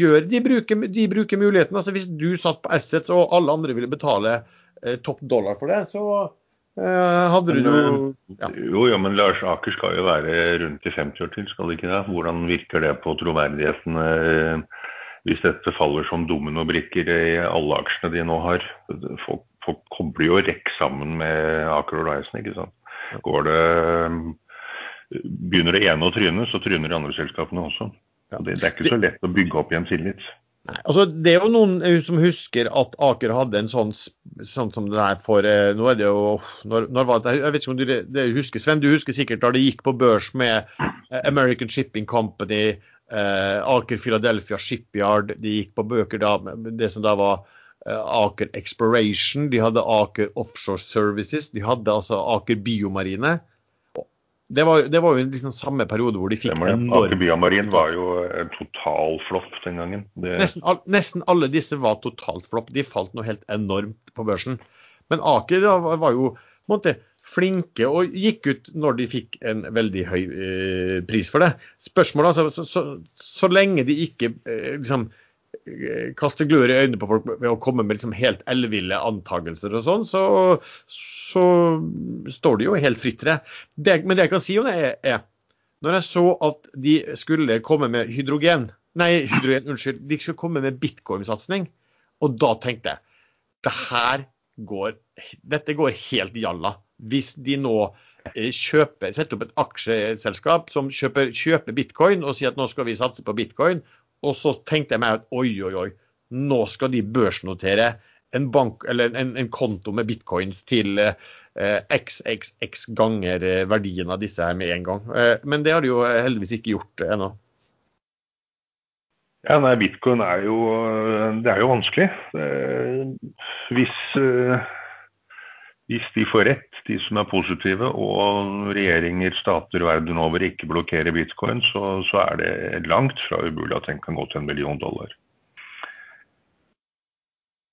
gjør, de bruker, de bruker muligheten. altså Hvis du satt på Assets og alle andre ville betale eh, topp dollar for det, så eh, hadde du jo ja. Jo, men Lars Aker skal jo være rundt i 50 år til, skal det ikke det? Hvordan virker det på troverdigheten eh, hvis dette faller som dominobrikker i alle aksjene de nå har? Folk, folk kobler jo rekk sammen med Aker Horizon, ikke sant. Går det Begynner det ene å tryne, så tryner de andre selskapene også. Og Det, det er ikke så lett å bygge opp igjen tillit. Nei, altså Det er jo noen eh, som husker at Aker hadde en sånn, sånn som det her for eh, Nå er det jo når, når var det, Jeg vet ikke om du det, husker, Sven, du husker sikkert da det gikk på børs med eh, American Shipping Company, Aker Philadelphia Shipyard. De gikk på bøker da det som da var eh, Aker Exploration. De hadde Aker Offshore Services. De hadde altså Aker Biomarine. Det var, det var jo liksom samme periode hvor de fikk Stemmer enorm Aker Biomarin var jo en total flopp den gangen. Det, Nesten, all, nesten alle disse var totalt flopp. De falt noe helt enormt på børsen. Men Aker da, var var jo på en måte, flinke og gikk ut når de fikk en veldig høy eh, pris for det. Spørsmålet altså, så, så, så lenge de ikke eh, liksom, eh, kaster glør i øynene på folk ved å komme med liksom, helt elleville antagelser og sånn, så, så står de jo helt fritt til det. det. Men det jeg kan si om det, er, er når jeg så at de skulle komme med hydrogen Nei, hydrogen, unnskyld. De skulle komme med bitcoin-satsing. Og da tenkte jeg det her går, dette går helt jalla. Hvis de nå eh, kjøper, setter opp et aksjeselskap som kjøper, kjøper bitcoin og sier at nå skal vi satse på bitcoin, og så tenkte jeg meg at oi, oi, oi, nå skal de børsnotere en, bank, en, en konto med bitcoins til eh, xxx ganger eh, verdien av disse her med en gang. Eh, men det har de jo heldigvis ikke gjort ennå. Ja, nei, Bitcoin er jo, det er jo vanskelig. Eh, Hvis, eh, hvis de får rett, de som er positive, og regjeringer, stater verden over ikke blokkerer bitcoin, så, så er det langt fra umulig at den kan gå til en million dollar.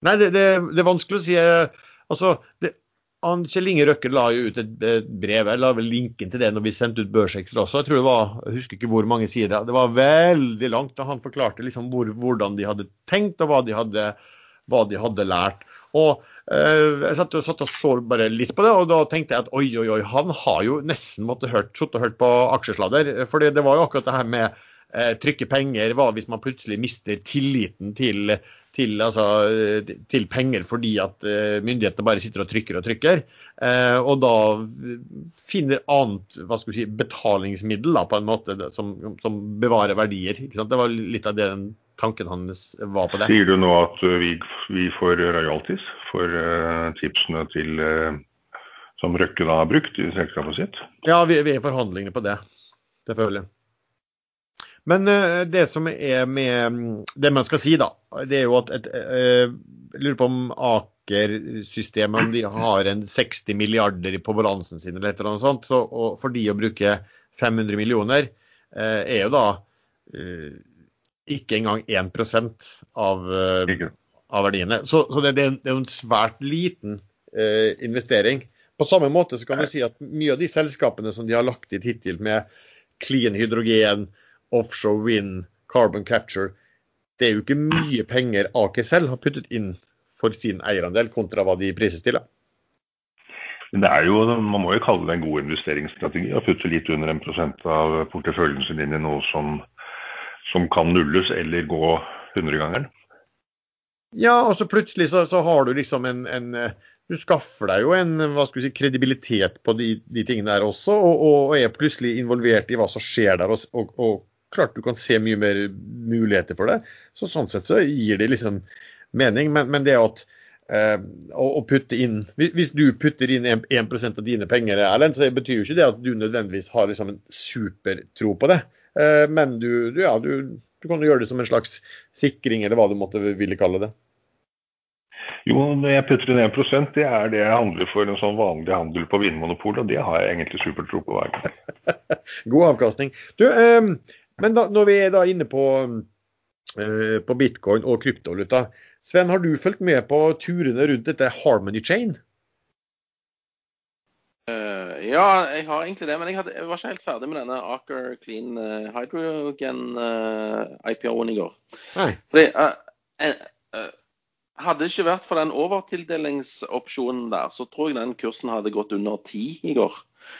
Nei, det, det, det er vanskelig å si. Altså, det, Kjell Inge Røkke la jo ut et brev. Jeg la vel linken til det når vi sendte ut Børsekstra også. Jeg tror det var, jeg husker ikke hvor mange sider. Det var veldig langt. da Han forklarte liksom hvor, hvordan de hadde tenkt, og hva de hadde, hva de hadde lært. Og eh, Jeg satt og, satt og så bare litt på det, og da tenkte jeg at oi, oi, oi, han har jo nesten måttet hørt, sittet og hørt på aksjesladder. For det var jo akkurat det her med eh, trykke penger. Hva hvis man plutselig mister tilliten til til, altså, til, penger fordi at eh, myndighetene bare sitter og trykker og trykker. Eh, og da finner annet hva skal vi si, betalingsmiddel da, på en måte som, som bevarer verdier. Det var litt av det den tanken hans var på det. Sier du nå at uh, vi, vi, får royalties for tipsene til, som Røkke da har brukt i selskapet sitt? Ja, vi, vi er i forhandlinger på det. Selvfølgelig. Men uh, det som er med Det man skal si, da, det er jo at et, uh, Jeg lurer på om Aker-systemet om de har en 60 milliarder på balansen sin eller et eller annet sånt. Så, for de å bruke 500 millioner uh, er jo da ikke engang 1% av, av verdiene. Så, så det, det, er jo en svært liten investering. På samme måte så kan du si at mye av de selskapene som de har lagt dit hittil med clean hydrogen, offshore wind, carbon capture. Det er jo ikke mye penger Aker selv har puttet inn for sin eierandel, kontra hva de prises til. Men det er jo, Man må jo kalle det en god investeringsstrategi å putte litt under en prosent av porteføljen sin inn i noe som, som kan nulles eller gå hundregangeren. Ja, og så plutselig så, så har du liksom en, en, Du skaffer deg jo en hva skal vi si, kredibilitet på de, de tingene der også, og, og, er plutselig involvert i hva som skjer der. og, og, og klart du kan se mye mer muligheter for det. Så Sånn sett så gir det liksom mening. Men, men det at eh, å, å putte inn Hvis du putter inn 1, 1 av dine penger, Erlend, så betyr jo ikke det at du nødvendigvis har liksom en supertro på det. Eh, men du, du, ja, du, du kan jo gjøre det som en slags sikring, eller hva du måtte ville kalle det. Jo, når jeg putter inn 1 det er det jeg handler for en sånn vanlig handel på Vinmonopolet, og det har jeg egentlig supertro på hver gang. God avkastning. Du, eh, men da, når vi er da inne på, eh, på bitcoin og kryptovaluta. Sven, har du fulgt med på turene rundt dette Harmony Chain? Uh, ja, jeg har egentlig det. Men jeg, hadde, jeg, var ikke helt ferdig med denne Aker Clean uh, Hydrogen uh, IPO-en i går. Nei. Fordi Hadde det ikke vært for den overtildelingsopsjonen der, så tror jeg den kursen hadde gått under ti i går.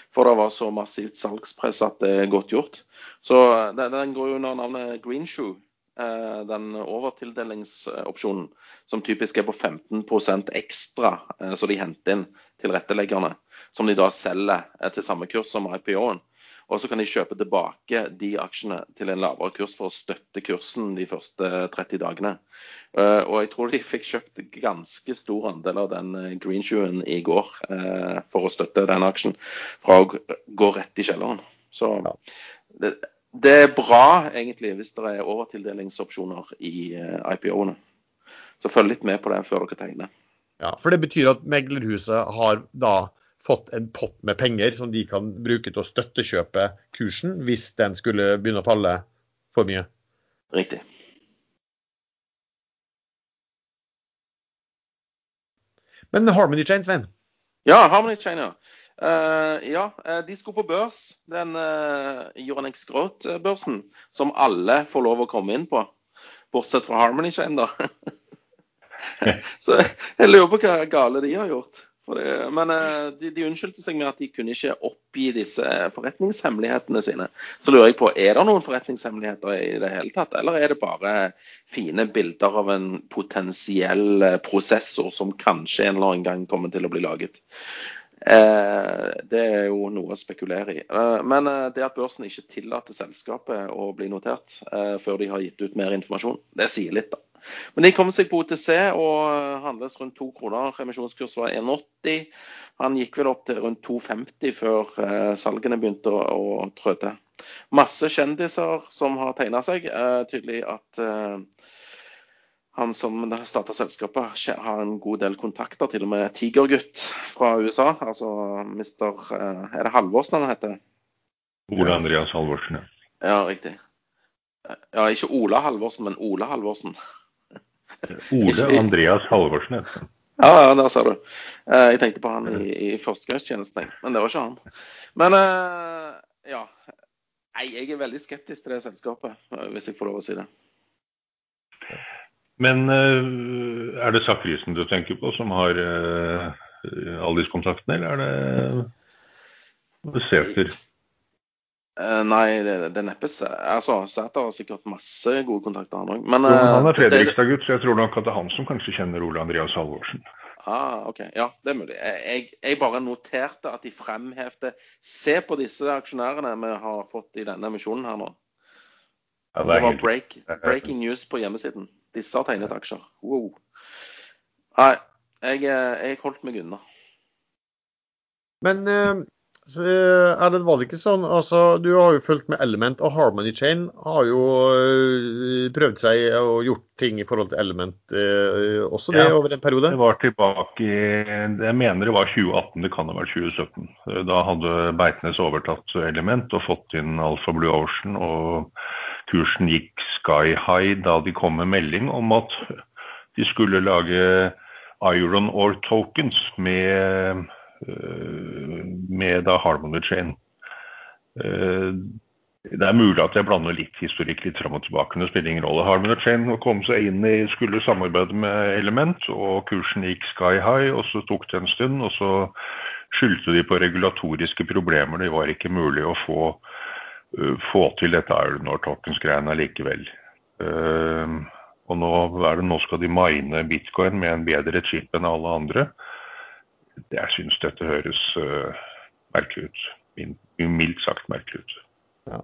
For det var så massivt salgspress at det er godt gjort. Så den, den går jo under navnet Greenshoe. Eh, den overtildelingsopsjonen, som typisk er på 15 ekstra eh, så de henter inn til retteleggerne, som de da selger eh, til samme kurs som IPO-en. Og så kan de kjøpe tilbake de aksjene til en lavere kurs for å støtte kursen de første 30 dagene. Og jeg tror de fikk kjøpt ganske stor andel av den greenshoen i går for å støtte den aksjen fra å gå rett i kjelleren. Så det, det er bra egentlig hvis det er overtildelingsopsjoner i IPO-ene. Så følg litt med på det før dere tegner. Ja, For det betyr at meglerhuset har da fått en pott med penger som de kan bruke til å støttekjøpe kursen hvis den skulle begynne å falle for mye? Riktig. Men Harmony Chain, Svein? Ja, Harmony Chain, ja. Uh, ja, eh, de skulle på børs, den uh, Euronex Growth-børsen, som alle får lov å komme inn på. Bortsett fra Harmony Chain, da. Så jeg lurer på hva gale de har gjort. Det, men uh, de, de, unnskyldte seg med at de kunne ikke oppgi disse forretningshemmelighetene sine. Så lurer jeg på, er det noen forretningshemmeligheter i det hele tatt, eller er det bare fine bilder av en potensiell prosessor som kanskje en eller annen gang kommer til å bli laget? Eh, det er jo noe å spekulere i. Eh, men eh, det at børsen ikke tillater selskapet å bli notert før de har gitt ut mer informasjon, det sier litt, da. Men de kom seg på OTC og handles rundt to kroner. Emisjonskurs var 1,80. Han gikk vel opp til rundt 2,50 før salgene begynte å, å trå til. Masse kjendiser som har tegna seg. Tydelig at han som starta selskapet, har en god del kontakter, til og med Tigergutt fra USA. Altså mister eh, Er det Halvorsen han heter? Ole Andreas Halvorsen, ja. Ja, riktig. Ja, ikke Ola Halvorsen, men Ole Halvorsen. Ole Andreas Halvorsen. Ja, ja, der ser du. Eh, jeg tenkte på han i, i førstegangstjenesten, men det var ikke han. Men eh, ja. Nei, jeg er veldig skeptisk til det selskapet, hvis jeg får lov å si det. Men er det Sakrisen du tenker på, som har alle disse kontaktene, eller er det Sæter? Uh, nei, det, det er neppe altså, Sæter har sikkert masse gode kontakter, han òg. Men, han er Fredrikstad-gutt, så jeg tror nok at det er han som kanskje kjenner Ole Andreas Halvorsen. Ah, ok. Ja, det er mulig. Jeg, jeg bare noterte at de fremhevde Se på disse aksjonærene vi har fått i denne emisjonen her nå. Ja, det, det, var break, breaking news på hjemmesiden. Disse har tegnet aksjer. Wow. Nei, jeg, eh, jeg holdt meg unna. Men eh, er det, var det ikke sånn altså, Du har jo fulgt med Element, og Harmony Chain har jo eh, prøvd seg og gjort ting i forhold til Element også det ja, over en periode? Det var tilbake i Jeg mener det var 2018, det kan ha vært 2017. Da hadde Beitnes overtatt Element og fått inn Alfa Blue Ocean. og kursen gikk sky high da de kom med melding om at de skulle lage iron ore tokens med, eh, med da Harmony Chain. Eh, det er mulig at jeg blander litt historikk litt fram og tilbake. men Det spiller ingen rolle. Harmony Chain kom seg inn i, skulle samarbeide med Element, og kursen gikk sky high. og Så tok det en stund, og så skyldte de på regulatoriske problemer. Det var ikke mulig å få Eh, få til dette Ironor Tokens-greiene likevel. Og nå, nå, skal de mine bitcoin med en bedre chip enn alle andre. Jeg syns dette høres uh, merkelig ut. Mildt sagt merkelig ut. Ja.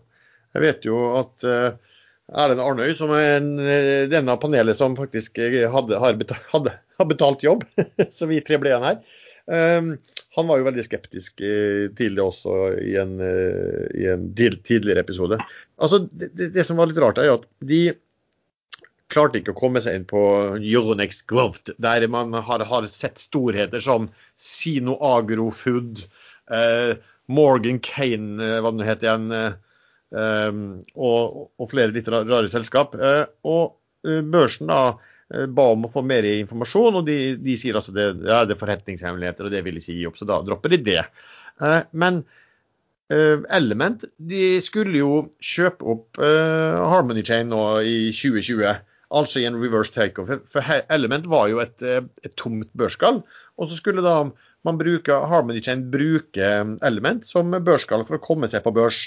Jeg vet jo at uh, Erlend Arnøy, som er eh, panelet som faktisk eh, hadde, har, betalt, hadde, har betalt jobb. Så vi tre ble igjen her. Um, han var jo veldig skeptisk det også i en, i en tidligere episode. Altså, det, det, som var litt rart, er jo at de klarte ikke å komme seg inn på Euronext Growth, der man har, har sett storheter som Sino Agrofood, eh, Morgan Kane, hva det heter igjen. eh, og, og, flere litt rare selskap. Eh, og eh, børsen da eh, ba om å få mer informasjon, og de, de sier altså det, ja, det er forretningshemmeligheter, og det vil ikke gi opp, så da dropper de det. Men Element de skulle jo kjøpe opp Harmony Chain nå i 2020, altså i en reverse takeover. For Element var jo et, et tomt børsskall, og så skulle da man bruke Harmony Chain bruke Element som børsskall for å komme seg på børs.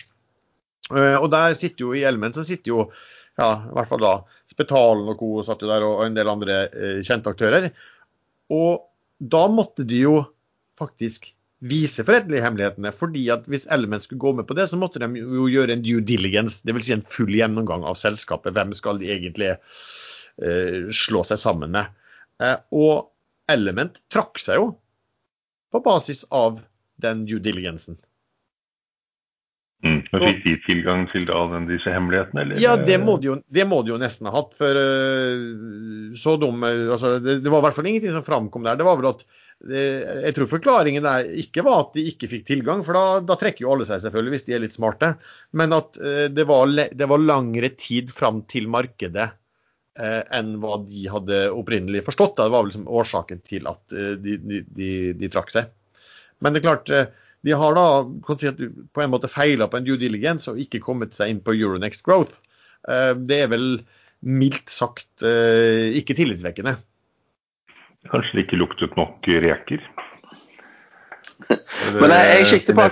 Eh, og der sitter jo i Element så sitter jo ja, i hvert fall da Spetalen og co. satt jo der, og en del andre eh, kjente aktører. Og da måtte de jo faktisk vise forrettelighetene. fordi at hvis Element skulle gå med på det, så måtte de jo gjøre en due diligence. Dvs. Si en full gjennomgang av selskapet. Hvem skal de egentlig eh, slå seg sammen med? Eh, og Element trakk seg jo på basis av den due diligencen. Mm. Men Fikk de tilgang til da, disse hemmelighetene? Eller? Ja, det må, de jo, det må de jo nesten ha hatt. For uh, så dum altså, det, det, var i hvert fall ingenting som framkom der. Det var vel at Jeg tror forklaringen der ikke var at de ikke fikk tilgang, for da, da trekker jo alle seg selvfølgelig hvis de er litt smarte. Men at uh, det, var, det, var, langere tid fram til markedet enn hva de hadde opprinnelig forstått. Det var vel liksom årsaken til at de, de, de, de trakk seg. Men det er klart de har da på en måte feila på en due diligence og ikke kommet seg inn på Euronext Growth. Eh, det er vel mildt sagt eh, ikke tillitvekkende. Kanskje det ikke luktet nok reker? Men jeg, jeg sikter på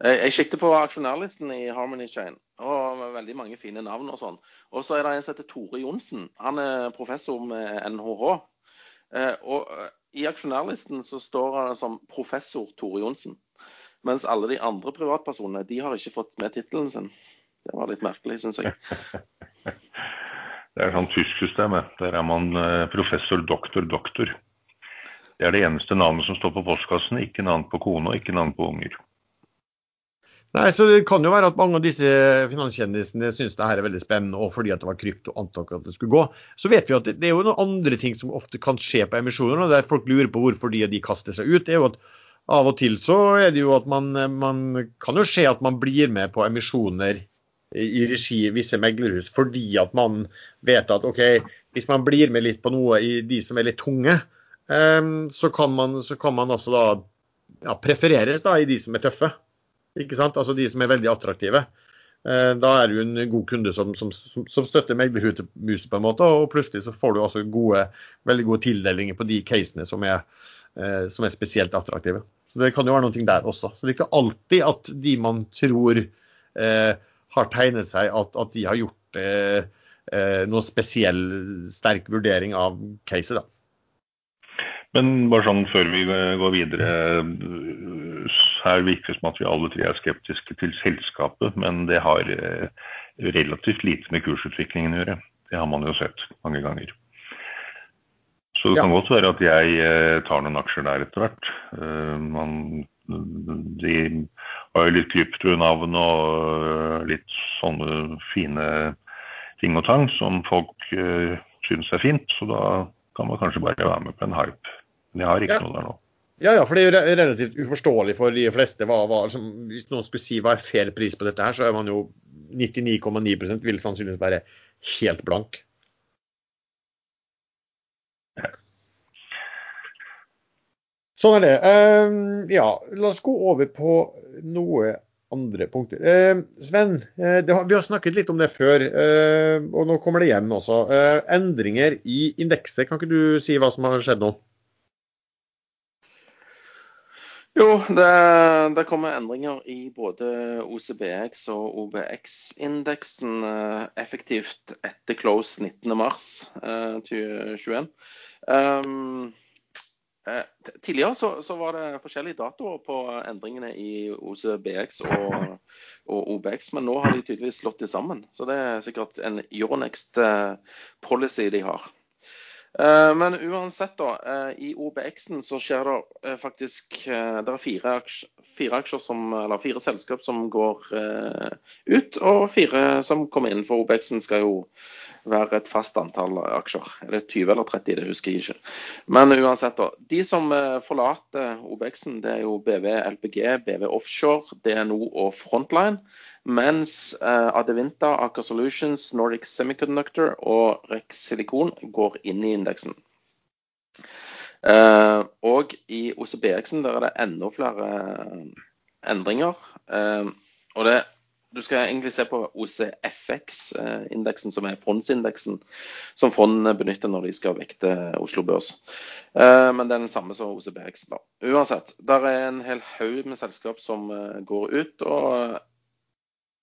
jeg, jeg sikter på aksjonærlisten i Harmony Chain, og med veldig mange fine navn og sånn. Og så er det en som heter Tore Johnsen. Han er professor med NHH. Eh, og i aksjonærlisten så står han som professor Tore Johnsen. Mens alle de andre privatpersonene de har ikke fått med tittelen sin. Det var litt merkelig, syns jeg. Det er sånn tysk system. Der er man eh, professor, doktor, doktor. Det er det eneste navnet som står på postkassen. Ikke navn på kone og ikke navn på unger. Nei, så Det kan jo være at mange av disse finanskjendisene syns det her er veldig spennende, og fordi at det var krypto antok at det skulle gå. Så vet vi at det er jo noen andre ting som ofte kan skje på emisjoner, og der folk lurer på hvorfor de, og de kaster seg ut. det er jo at Av og til så er det jo at man, man kan jo skje at man blir med på emisjoner i regi visse meglerhus fordi at man vet at OK, hvis man blir med litt på noe i de som er litt tunge, um, så, kan man, så kan man altså da ja, prefereres da i de som er tøffe. Ikke sant? Altså de som er veldig attraktive. Eh, da er du en god kunde som, som, som støtter meglerhuset på en måte, og plutselig så får du også gode, veldig gode tildelinger på de casene som er, eh, som er spesielt attraktive. Så Det kan jo være noe der også. Så Det er ikke alltid at de man tror eh, har tegnet seg, at, at de har gjort eh, eh noe spesiell sterk vurdering av caset. da. Men bare sånn før vi går videre. Her virker det som at vi alle tre er skeptiske til selskapet, men det har eh, relativt lite med kursutviklingen å gjøre. Det har man jo sett mange ganger. Så det kan godt være at jeg eh, tar noen aksjer der etter hvert. Man, de har jo litt kryptonavn og litt sånne fine ting og tang som folk syns er fint. Så da kan man kanskje bare være med på en hype. Men jeg har ikke ja. noe der nå. Ja, ja, for det er jo relativt uforståelig for de fleste. Hva, hva, liksom, hvis noen skulle si hva er fair pris på dette her, så er man jo 99,9% vil sannsynligvis være helt blank. Sånn er det. Uh, ja, la oss gå over på noe andre punkter. Uh, Sven, uh, har, vi har snakket litt om det før, og nå kommer det igjen også. endringer i indekser. Kan ikke du si hva som har skjedd nå? Jo, det, det, kommer endringer i både OCBX og OBX-indeksen eh, effektivt etter close 19.3.2021. Um, Eh, tidligere så, så, var det forskjellige datoer på endringene i OCBX og, og, OBX, men nå har de tydeligvis slått det sammen. Så det er sikkert en Euronext-policy de har. Eh, men uansett, da. Eh, I OBX-en så skjer det faktisk Det er fire, fire, som, fire selskap som går ut, og fire som kommer inn. For OBX-en skal jo være et fast antall aksjer. Er det 20 eller 30, det husker jeg ikke. Men uansett, da. De som eh, forlater OBX-en, det er jo BV LPG, BV Offshore, DNO og Frontline. Mens uh, Adevinta, Aker Solutions, Nordic Semiconductor og Rex Silikon går inn i indeksen. Uh, og i OCBX-en der er det enda flere endringer. og det du skal egentlig se på OCFX-indeksen, som er fondsindeksen som fondene benytter når de skal vekte Oslo Børs. Eh, men det er den samme som OCBX. da. Uansett, der er en hel haug med selskap som eh, går ut, og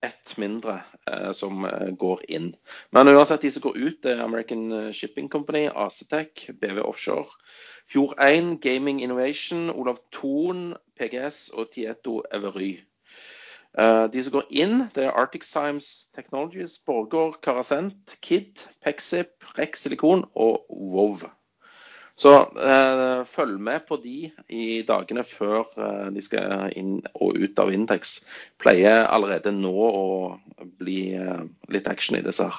ett mindre eh, som går inn. Men uansett, de som går ut, det er American Shipping Company, Acetec, BV Offshore, Fjord1, Gaming Innovation, Olav Thon, PGS og Tieto Every. Eh, de som går inn, det er Arctic Science Technologies, Borgård, Carasent, Kid, Pexip, Rex Silikon og Vov. Så eh, følg med på de i dagene før eh, de skal inn og ut av indeks. Pleier allerede nå å bli litt action i disse her.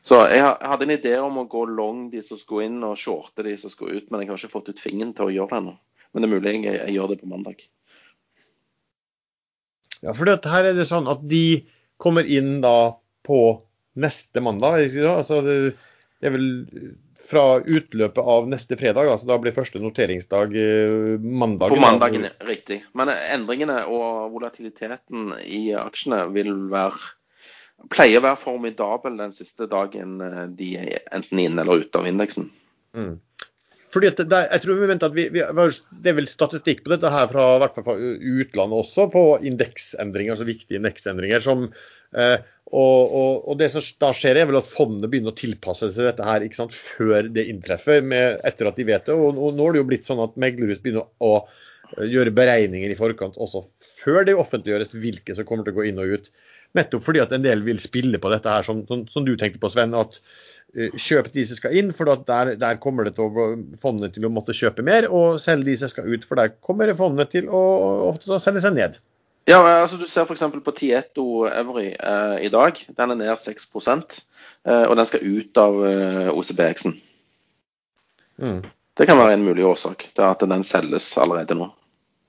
Så jeg, jeg, hadde en idé om å gå long de som skulle inn, og shorte de som skulle ut, men jeg har ikke fått ut fingeren til å gjøre det ennå. Men det er mulig jeg, jeg gjør det på mandag. Ja, for her er det sånn at de kommer inn da på neste mandag. Altså det, det er vel fra utløpet av neste fredag. altså Da blir første noteringsdag eh, mandag. På mandagen, riktig. Men endringene og volatiliteten i aksjene vil være pleier å være formidabel den siste dagen eh, de er enten inn eller ute av indeksen. Mm. Fordi det, jeg tror vi mente at vi, vi, Det er vel statistikk på dette her fra, fra utlandet også, på indeksendringer, altså viktige indeksendringer. som eh, og, og, og, det som da skjer, er vel at fondet begynner å tilpasse seg dette her ikke sant, før det inntreffer, med, etter at de vet det. Og, og, nå er det jo blitt sånn at meglerhus begynner å eh, gjøre beregninger i forkant også før det offentliggjøres hvilke som kommer til å gå inn og ut. Nettopp fordi at en del vil spille på dette her, som, som, som du tenkte på, Sven. at Eh, kjøp de som skal inn, for der, der, kommer det til å, fondet til å måtte kjøpe mer. Og selge de som skal ut, for der kommer fondet til å, ofte å selge seg ned. Ja, altså Du ser f.eks. på Tieto Every eh, i dag. Den er ned 6 eh, og den skal ut av eh, OCBX-en. Mm. Det kan være en mulig årsak til at den selges allerede nå.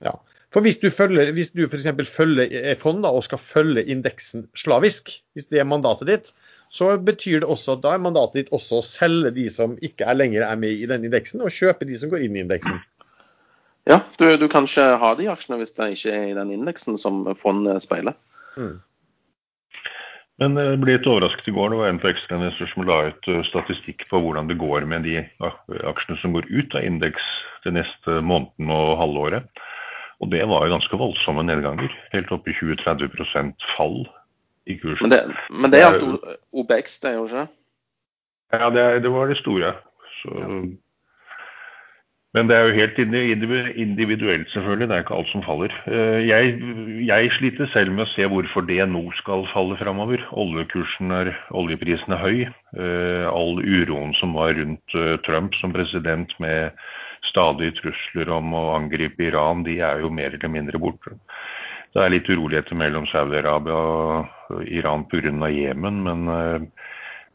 Ja, for Hvis du, følger, hvis du f.eks. følger fond og skal følge indeksen slavisk, hvis det er mandatet ditt, så betyr det også at da er mandatet ditt også å selge de som ikke er lenger er med i den indeksen, og kjøpe de som går inn i indeksen. Ja, du, du kan ikke ha de aksjene hvis det ikke er i den indeksen som fondet speiler. Mm. Men jeg ble litt overrasket i går. Det var en på ekstrainvestor som la ut uh, statistikk på hvordan det går med de aksjene som går ut av indeks det neste måneden og halvåret. Og det var jo ganske voldsomme nedganger. Helt opp i 20-30 fall i kursen. Men det, men det er alt OBX, det er jo ikke Ja, det, det var det store. Så, ja. Men det er jo helt individuelt, selvfølgelig. Det er ikke alt som faller. Eh, jeg, jeg sliter selv med å se hvorfor det nå skal falle framover. Oljekursen er, oljeprisen er høy. Eh, all uroen som var rundt eh, Trump som president med stadige trusler om å angripe Iran, de er jo mer eller mindre borte. Det er litt uroligheter mellom Saudi-Arabia og Iran pga. Jemen. Men, eh,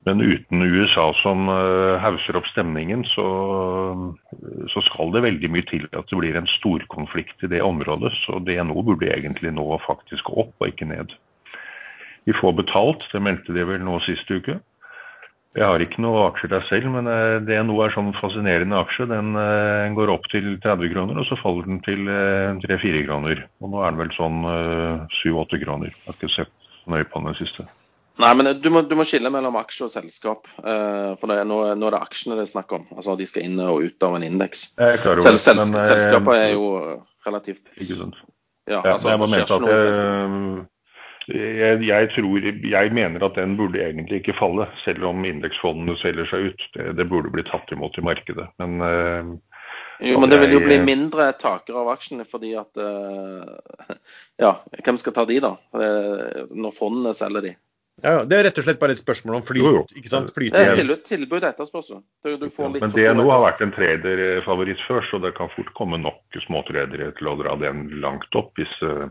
men, uten USA som eh, hauser opp stemningen, så, så, skal det veldig mye til at det blir en storkonflikt i det området. Så DNO burde egentlig nå faktisk opp og ikke ned. Vi får betalt, det meldte de vel nå sist uke. Jeg har ikke noe aksjer der selv, men det DNO er sånn fascinerende aksje. Den uh, går opp til 30 kroner, og så faller den til uh, eh, 3-4 kroner. Og nå er den vel sånn uh, 7-8 kroner. Jeg har ikke sett nøye på den siste. Nei, men du må, du må, skille mellom aksje og selskap. for det, nå, nå, er det aksjene det er snakk om. Altså De skal inn og ut av en indeks. Sel, sel, selskapet er jo relativt Ikke sant. Ja, altså, jeg bare mente at jeg, jeg, jeg, tror, jeg, mener at den burde egentlig ikke falle, selv om indeksfondene selger seg ut. Det, det burde bli tatt imot i markedet. Men uh, Jo, men det vil jo bli mindre takere av aksjene fordi at uh, Ja, hvem skal ta de, da? Eh, Når fondene selger de. Ja, ja, det er rett og slett bare et spørsmål om flyt. Jo, jo. ikke sant? Flyt Det er tilbud, tilbud og etterspørsel. Du, du får litt Men for stor DNO har vært en traderfavoritt før, så det kan fort komme nok småtradere til å dra den langt opp. hvis... eh,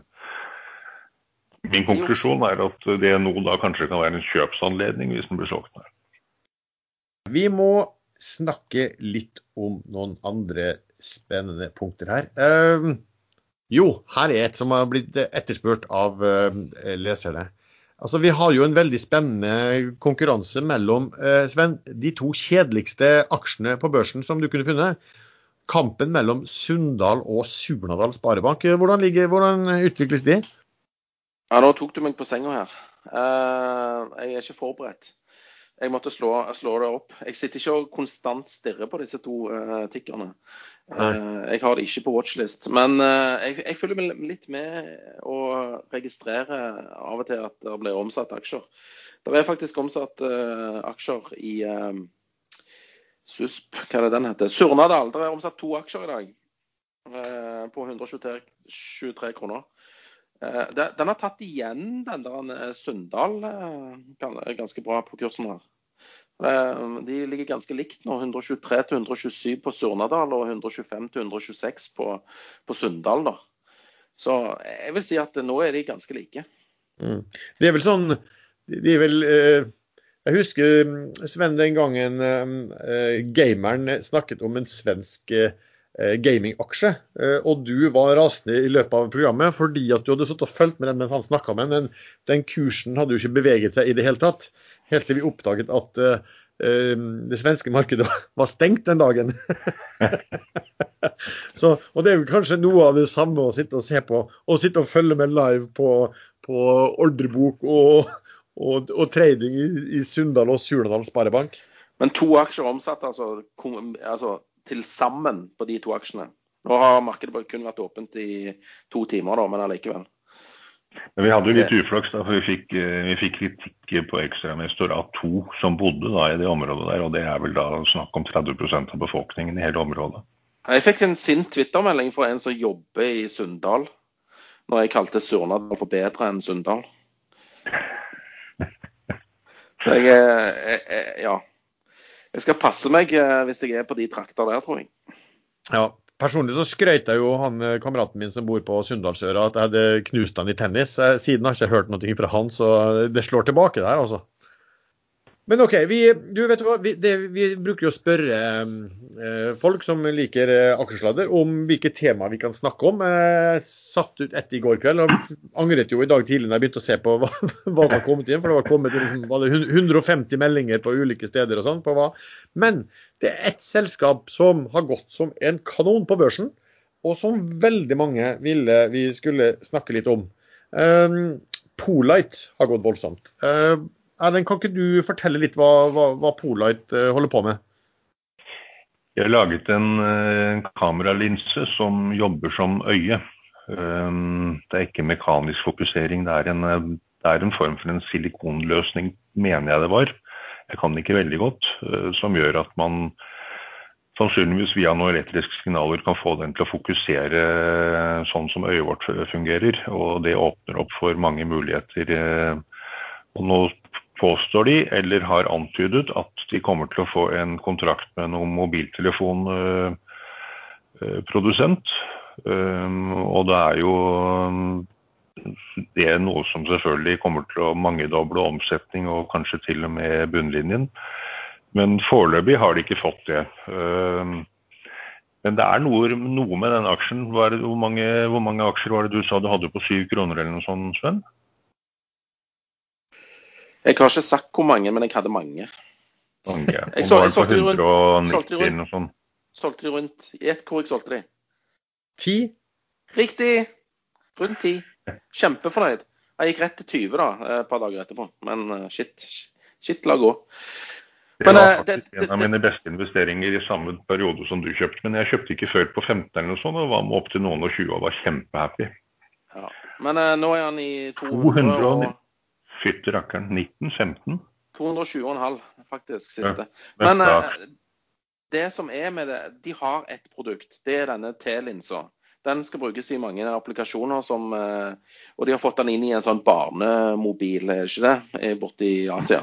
Min konklusjon er at det nå da kanskje kan være en kjøpsanledning hvis den blir solgt ned. Vi må snakke litt om noen andre spennende punkter her. Uh, jo, her er et som har blitt etterspurt av uh, leserne. Altså, Vi har jo en veldig spennende konkurranse mellom uh, Sven, de to kjedeligste aksjene på børsen som du kunne funnet. Kampen mellom Sunndal og Surnadal Sparebank. Hvordan, ligger, hvordan utvikles de? Ja, nå tok du meg på senga her. Eh, jeg er ikke forberedt. Jeg måtte slå, slå det opp. Jeg sitter ikke og konstant stirrer på disse to uh, tikkerne. Uh, jeg har det ikke på watchlist. Men uh, jeg, jeg følger litt med og registrerer av og til at det blir omsatt aksjer. Det er faktisk omsatt aksjer i SUSP, hva er det den heter? Surnadal. Det er omsatt to aksjer i dag på 123 kroner. Eh, Den har tatt igjen den der eh, Sunndal eh, ganske bra på kursen her. De ligger ganske likt nå. 123 til 127 på Surnadal og 125 til 126 på, på Sunndal. da. Så jeg vil si at nå er de ganske like. Mm. Det er vel sånn De er vel eh, Jeg husker mm, Sven den gangen eh, gameren snakket om en svensk eh, gamingaksje. Eh, og du var rasende i løpet av programmet fordi at du hadde stått og fulgt med den mens han snakka med den. Den kursen hadde jo ikke beveget seg i det hele tatt. Helt til vi oppdaget at eh, eh, det svenske markedet var stengt den dagen. Så, og det er jo kanskje noe av det samme å sitte og se på, og sitte og følge med live på, på ordrebok og, og, og trading i, i Sunndal og Surnadal Sparebank. Men to aksjer omsatt altså, altså til sammen på de to aksjene. Nå har markedet kun vært åpent i to timer, da, men allikevel. Men vi hadde jo litt uflaks, da, for vi fikk, eh, vi fikk kritikk på Ekstramestor av to som bodde da i det området der. Og det er vel da snakk om 30% av befolkningen i hele området. Jeg fikk en sint Twitter-melding fra en som jobber i Sunndal, når jeg kalte Surnadal for bedre enn Sunndal. Så jeg, jeg, jeg Ja. Jeg skal passe meg eh, hvis jeg er på de trakter der, tror jeg. Ja, Personlig så skrøt jeg jo han eh, kameraten min som bor på Sunndalsøra at jeg hadde knust han i tennis. Eh, Siden har jeg ikke hørt noe fra han, så det slår tilbake der, altså. Men OK, vi, du vet hva, vi, det, vi bruker jo å spørre eh, folk som liker eh, aksjesladder, om hvilke tema vi kan snakke om. Eh, satt ut ett i går kveld og angret jo i dag tidlig når jeg begynte å se på hva, hva som kommet inn. For det var kommet liksom, var det 150 meldinger på ulike steder og sånn på hva. Men det er ett selskap som har gått som en kanon på børsen, og som veldig mange ville vi skulle snakke litt om. Um, Polite har gått voldsomt. Uh, Erlend, kan ikke du fortelle litt hva, hva, hva Polite uh, holder på med? Jeg har laget en en kameralinse som jobber som øye. Um, det er ikke mekanisk fokusering, det er, en, eh, det er en form for en silikonløsning, mener jeg det var. Jeg kan det ikke veldig godt, eh, som gjør at man sannsynligvis via noen elektriske signaler kan få den til å fokusere eh, sånn som øyet vårt fungerer. Og det åpner opp for mange muligheter. eh, Og nå påstår de, eller har antydet, at de kommer til å få en kontrakt med noen mobiltelefonprodusent. Um, og det er jo det er noe som selvfølgelig kommer til å mangedoble omsetning og kanskje til og med bunnlinjen. Men foreløpig har de ikke fått det. Um, men det er noe, noe med den aksjen. Hvor, mange, hvor mange aksjer var det du sa du hadde på syv kroner eller noe sånt, Sven? Jeg har ikke sagt hvor mange, men jeg hadde mange. Mange. Jeg solgte de rundt. Solgte de rundt. Solgte de rundt Gjett hvor jeg solgte de. Ti? Riktig! Rundt ti. Kjempefornøyd. Jeg gikk rett til 20 da, et par dager etterpå. Men eh, shit, shit la gå. Det var eh, faktisk det- en av mine beste investeringer i samme periode som du kjøpte. Men jeg kjøpte ikke før på 15 eller noe sånt, og var med opp til noen og 20 og var kjempehappy. Ja. Men eh, nå er han i 200 200 og og Fytti rakkeren. 19-15? 220,5 faktisk, Ja, siste. Men Neste eh, det som er med det, de har ett produkt. Det er denne T-linsa. Den skal brukes i mange applikasjoner som uh, Og de har fått den inn i en sånn barnemobil, er ikke det, borte i Asia.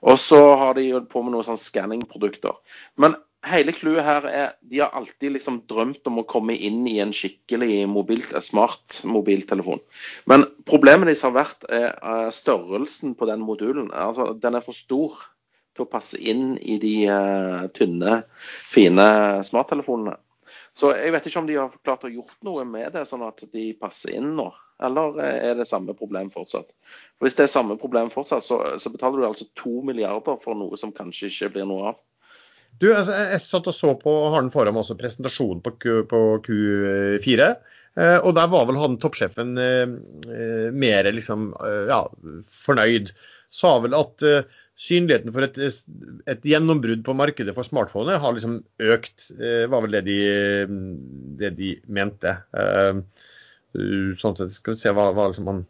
Og så har de på med noen sånn skanningprodukter. Men hele clouet her er de har alltid liksom drømt om å komme inn i en skikkelig mobil, smart mobiltelefon. Men problemet deres har vært er eh, størrelsen på den modulen. Altså, den er for stor til å passe inn i de uh, tynne, fine smarttelefonene. Så jeg vet ikke om de har klart å gjort noe med det, sånn at de passer inn nå. Eller er det samme problem fortsatt? For Hvis det er samme problem fortsatt, så, så betaler du altså to milliarder for noe som kanskje ikke blir noe av. Du, altså, Jeg satt og så på har den foran også presentasjonen på, Q, på Q4. Eh, og der var vel han toppsjefen eh, eh mer liksom, eh, ja, fornøyd. Sa vel at eh, synligheten for et, et, gjennombrudd på markedet for smartphoner har liksom økt. Det var vel det de, det de mente. Sånn sett skal vi se hva, hva liksom han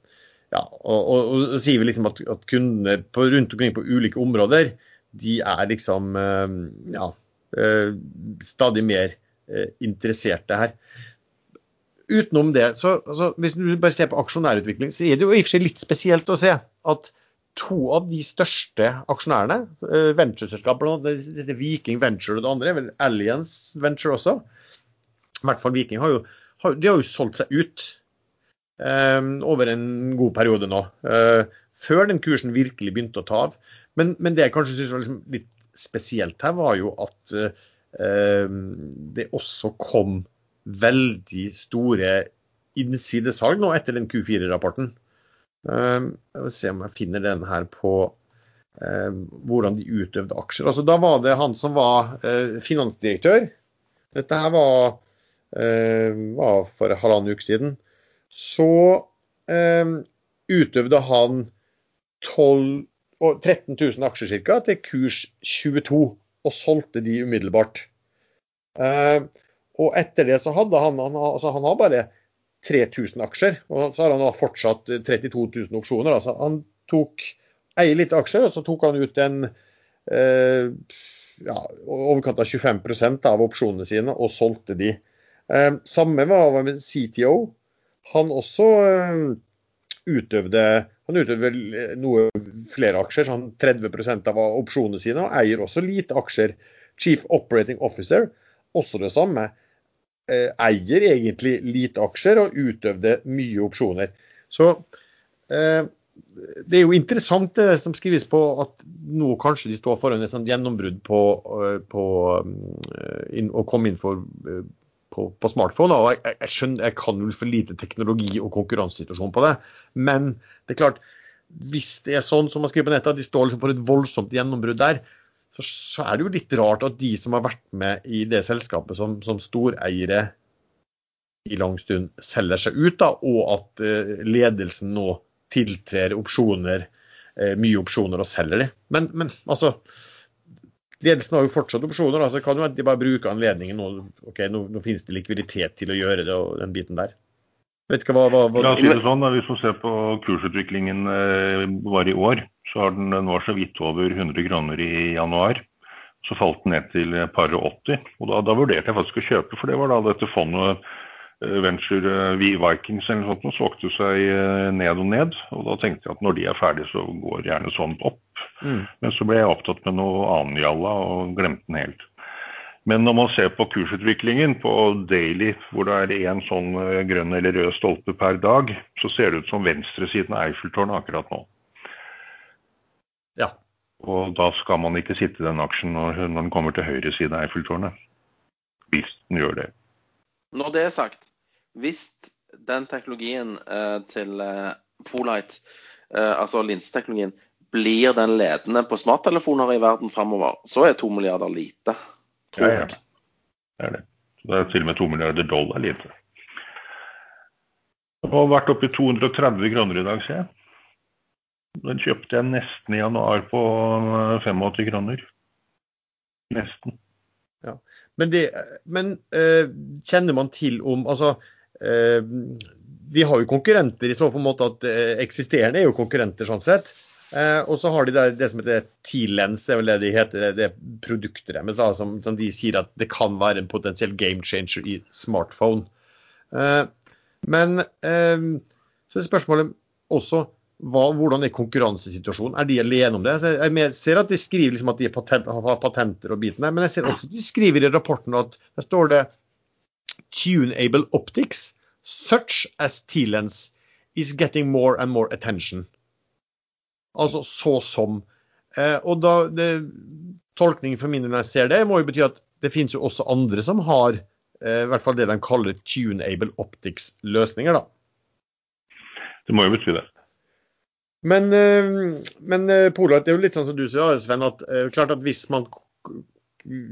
ja, og, og, og, sier vi liksom at, at kundene på, rundt omkring på ulike områder, de er liksom uh, ja, uh, stadig mer interesserte her. Utenom det, så altså, hvis du bare ser på aksjonærutvikling, så er det jo i og for seg litt spesielt å se at to av de største aksjonærene, ventureselskapene, ventureselskap, dette Viking Venture og det andre, vel Alliance Venture også, i hvert fall Viking, har jo, har, de har jo solgt seg ut um, over en god periode nå. Uh, før den kursen virkelig begynte å ta av. Men, men det jeg kanskje syns var liksom litt spesielt her, var jo at eh, det også kom veldig store innsidesalg nå etter den Q4-rapporten. Ehm, jeg vil se om jeg finner den her på ehm, hvordan de utøvde aksjer. Altså, da var det han som var eh, finansdirektør. Dette her var, ehm, var for halvannen uke siden. Så utøvde han 12, 13 000 aksjer ca. til kurs 22, og solgte de umiddelbart. Og etter det så hadde han, han, altså han har bare 3000 aksjer. Og så har han fortsatt 32 000 opsjoner. Altså han tok eier litt aksjer, og så tok han ut en eh, ja, overkant av 25% av opsjonene sine og solgte de. Eh, samme var med CTO. Han også eh, utøvde han utøvde noe flere aksjer, sånn 30 av opsjonene sine, og eier også lite aksjer. Chief Operating Officer, også det samme. Eh, eier egentlig lite aksjer og utøvde mye opsjoner. Så eh, det er jo interessant det som skrives på at nå kanskje de står foran et sånt gjennombrudd på, eh, på inn, å komme inn for, på, på smartphone. og jeg, jeg, skjønner, jeg kan vel for lite teknologi og konkurransesituasjon på det. Men det er klart, hvis det er sånn som man skriver på nettet, at de står liksom for et voldsomt gjennombrudd der, så, så, er det jo litt rart at de som har vært med i det selskapet som, som storeiere i lang stund, selger seg ut, da, og at eh, ledelsen nå tiltrer opsjoner, eh, mye opsjoner og selger de. Men, men altså Ledelsen har jo fortsatt opsjoner. så kan jo de bare bruke anledningen nå. ok, Nå, nå finnes det likviditet til å gjøre det, og den biten der. Vet ikke hva, hva, hva... La si det sånn, Hvis man ser på kursutviklingen eh, bare i år, så har den nå så vidt over 100 kroner i januar. Så falt den ned til par og 80. Og da, da, vurderte jeg faktisk å kjøpe, for det var da dette fondet eh, Venture V-Vikings eller noe sånt, solgte seg eh, ned og ned. Og da tenkte jeg at når de er ferdige, så går gjerne sånt opp. Mm. Men så ble jeg opptatt med noe annen jalla og glemte den helt. Men når man ser på kursutviklingen på daily, hvor det er én sånn grønn eller rød stolpe per dag, så ser det ut som venstresiden av Eiffeltårnet akkurat nå. Ja. Og da skal man ikke sitte i den aksjen når, når den kommer til høyre side av Eiffeltårnet. Hvis den gjør det. Når det er sagt, hvis den teknologien eh, til eh, Polite, eh, altså linseteknologien, blir den ledende på smarttelefoner i verden framover, så er to milliarder lite, tror jeg. Det er det. Det er til og med to milliarder dollar lite. Det har vært oppe i 230 kroner i dag, ser jeg. Den kjøpte jeg nesten i januar på 85 eh, kroner. Nesten. Ja. Men, det, men uh, kjenner man til om Altså, uh, vi har jo konkurrenter i så måte at uh, eksisterende er jo konkurrenter sånn sett. Eh, og så har de der, det som heter T-lens, er vel det de heter, det, det produktet deres, som, som, de sier at det kan være en potensiell game changer i smartphone. Eh, men eh, så er spørsmålet også hva, hvordan er konkurransesituasjonen? Er de alene om det? Jeg ser at de skriver liksom at de patent, har patenter og biten der, men jeg ser også at de skriver i rapporten at der står det Tuneable optics, such as T-lens, is getting more and more attention. Altså så som. Eh, og da det, Tolkningen for min del når jeg ser det, må jo bety at det finnes jo også andre som har eh, i hvert fall det de kaller tuneable optics-løsninger. da. Det må jo bety det. Men, eh, men Polar, det er jo litt sånn som du sier, Sven, at klart at hvis man,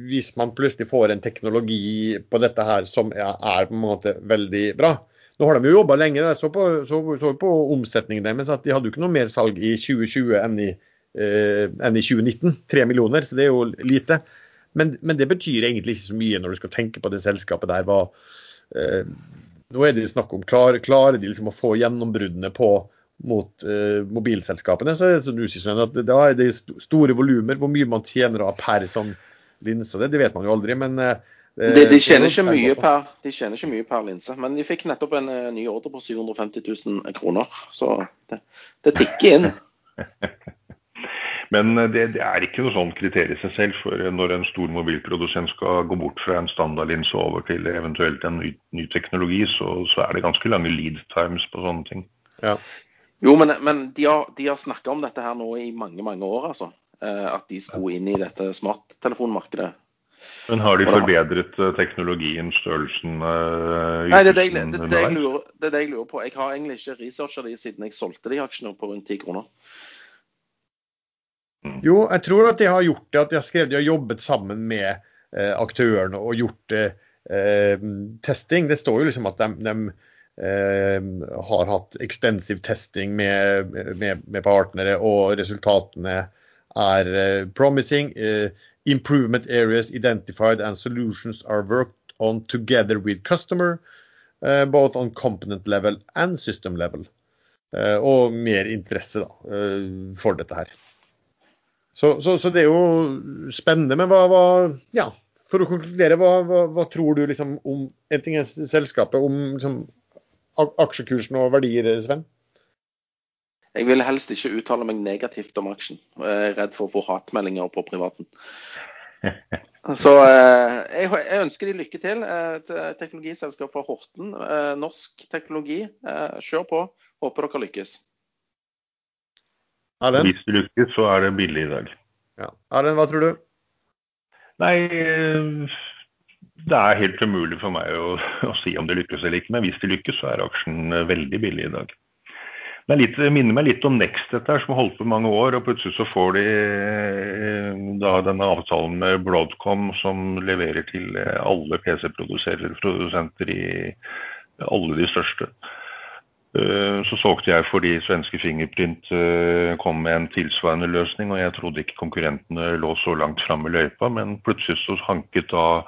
hvis man plutselig får en teknologi på dette her som er, er på en måte veldig bra, nå har de jo jobba lenge. Jeg så på, på omsetningen deres at de hadde jo ikke noe mer salg i 2020 enn i, eh, enn i 2019. Tre millioner, så det er jo lite. Men, men, det betyr egentlig ikke så mye når du skal tenke på det selskapet der. Hva, eh, nå er det snakk om klar, klarer de liksom å få gjennombruddene på mot eh, mobilselskapene, så, så du sier sånn at da er det store volumer. Hvor mye man tjener av per sånn linse, det, det vet man jo aldri. Men uh, de, de, tjener ikke mye per, de tjener ikke mye per linse, men de fikk nettopp en uh, ny ordre på 750 000 kroner. Så det, det tikker inn. Men det, det, er ikke noe sånn kriterium i seg selv. For når en stor mobilprodusent skal gå bort fra en standardlinse over til eventuelt en ny, ny teknologi, så, så, er det ganske lange lead times på sånne ting. Ja. Jo, men, men de har, de har snakka om dette her nå i mange, mange år, altså. Eh, at de skulle inn i dette smarttelefonmarkedet. Men har de forbedret eh, teknologien, størrelsen? Uh, Nei, det er det, jeg, det, det, jeg lurer, det er det jeg lurer på. Jeg har egentlig ikke researcha de siden jeg solgte de aksjene på rundt 10 kroner. Mm. Jo, jeg tror at de har gjort det. At de har skrevet de har jobbet sammen med eh, aktørene og gjort eh, testing. Det står jo liksom at de, de Eh, har hatt ekstensiv testing med, med, med, partnere, og resultatene er eh, promising. Eh, improvement areas identified and solutions are worked on together with customer, both on component level and system level. og mer interesse da, for dette her. Så, så, så, det er jo spennende. Men hva, hva ja, for å konkludere, hva, hva, hva, tror du liksom om en ting er selskapet, om liksom, aksjekursen og verdier, Sven? Jeg vil helst ikke uttale meg negativt om aksjen. Jeg er redd for å få hatmeldinger på privaten. Så eh, jeg ønsker de lykke til. Et teknologiselskap fra Horten, eh, norsk teknologi. Eh, kjør på. Håper dere lykkes. Erlend? Hvis det lykkes, så er det billig i dag. Ja. Erlend, hva tror du? Nei, det er helt umulig for meg å, å, si om det lykkes eller ikke, men hvis det lykkes, så er aksjen eh, veldig billig i dag. Det litt, minner meg litt om Next, dette her, som har holdt på mange år. og Plutselig så får de eh, da denne avtalen med Broadcom, som leverer til eh, alle PC-produsenter i alle de største. Så solgte jeg fordi svenske Fingerprint kom med en tilsvarende løsning, og jeg trodde ikke konkurrentene lå så langt fram i løypa, men plutselig så hanket da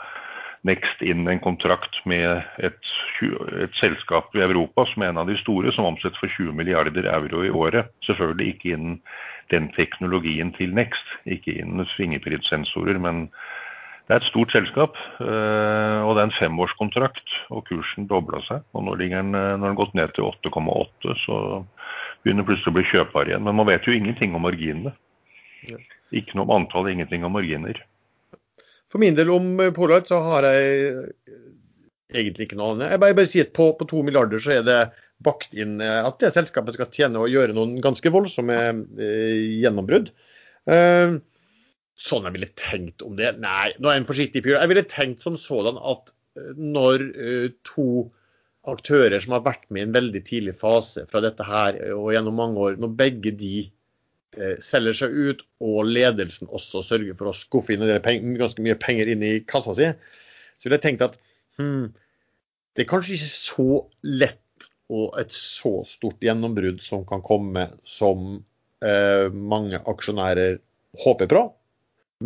Next inn en kontrakt med et, et, selskap i Europa som er en av de store, som omsetter for 20 milliarder euro i året. Selvfølgelig ikke innen den teknologien til Next, ikke innen fingerprintsensorer, men det er et stort selskap, eh, og det er en femårskontrakt, og kursen dobla seg. og Nå ligger den, når den har gått ned til 8,8, så begynner plutselig å bli kjøpbar igjen. Men man vet jo ingenting om marginene. Ikke noe om antall, ingenting om marginer. For min del om eh, Pollard så har jeg eh, egentlig ikke noe annet. Jeg bare, bare sier at på, på to milliarder så er det bakt inn eh, at det selskapet skal tjene og gjøre noen ganske voldsomme eh, gjennombrudd. Eh, sånn jeg ville tenkt om det? Nei, nå er jeg en forsiktig fyr. Jeg ville tenkt som sådan at når eh, to aktører som har vært med i en veldig tidlig fase fra dette her og gjennom mange år, når begge de selger seg ut, og ledelsen også sørger for å skuffe inn ganske mye penger inn i kassa si, så ville jeg tenkt at hmm, det er kanskje ikke så lett og et så stort gjennombrudd som kan komme som eh, mange aksjonærer håper på.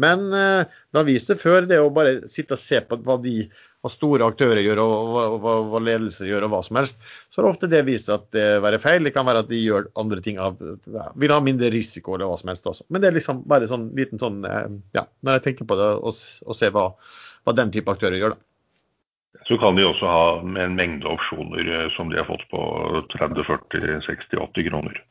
Men eh, det har vist det før, det å bare sitte og se på hva de hva store aktører gjør, og hva, hva, hva ledelser gjør, og hva som helst, så har ofte det vist seg at det være feil. Det kan være at de gjør andre ting av ja, Vil ha mindre risiko eller hva som helst også. Men det er liksom bare sånn liten sånn eh, Ja, når jeg tenker på det og, og ser hva, hva den type aktører gjør, da. Så kan de også ha en mengde opsjoner eh, som de har fått på 30, 40, 60, 80 kroner.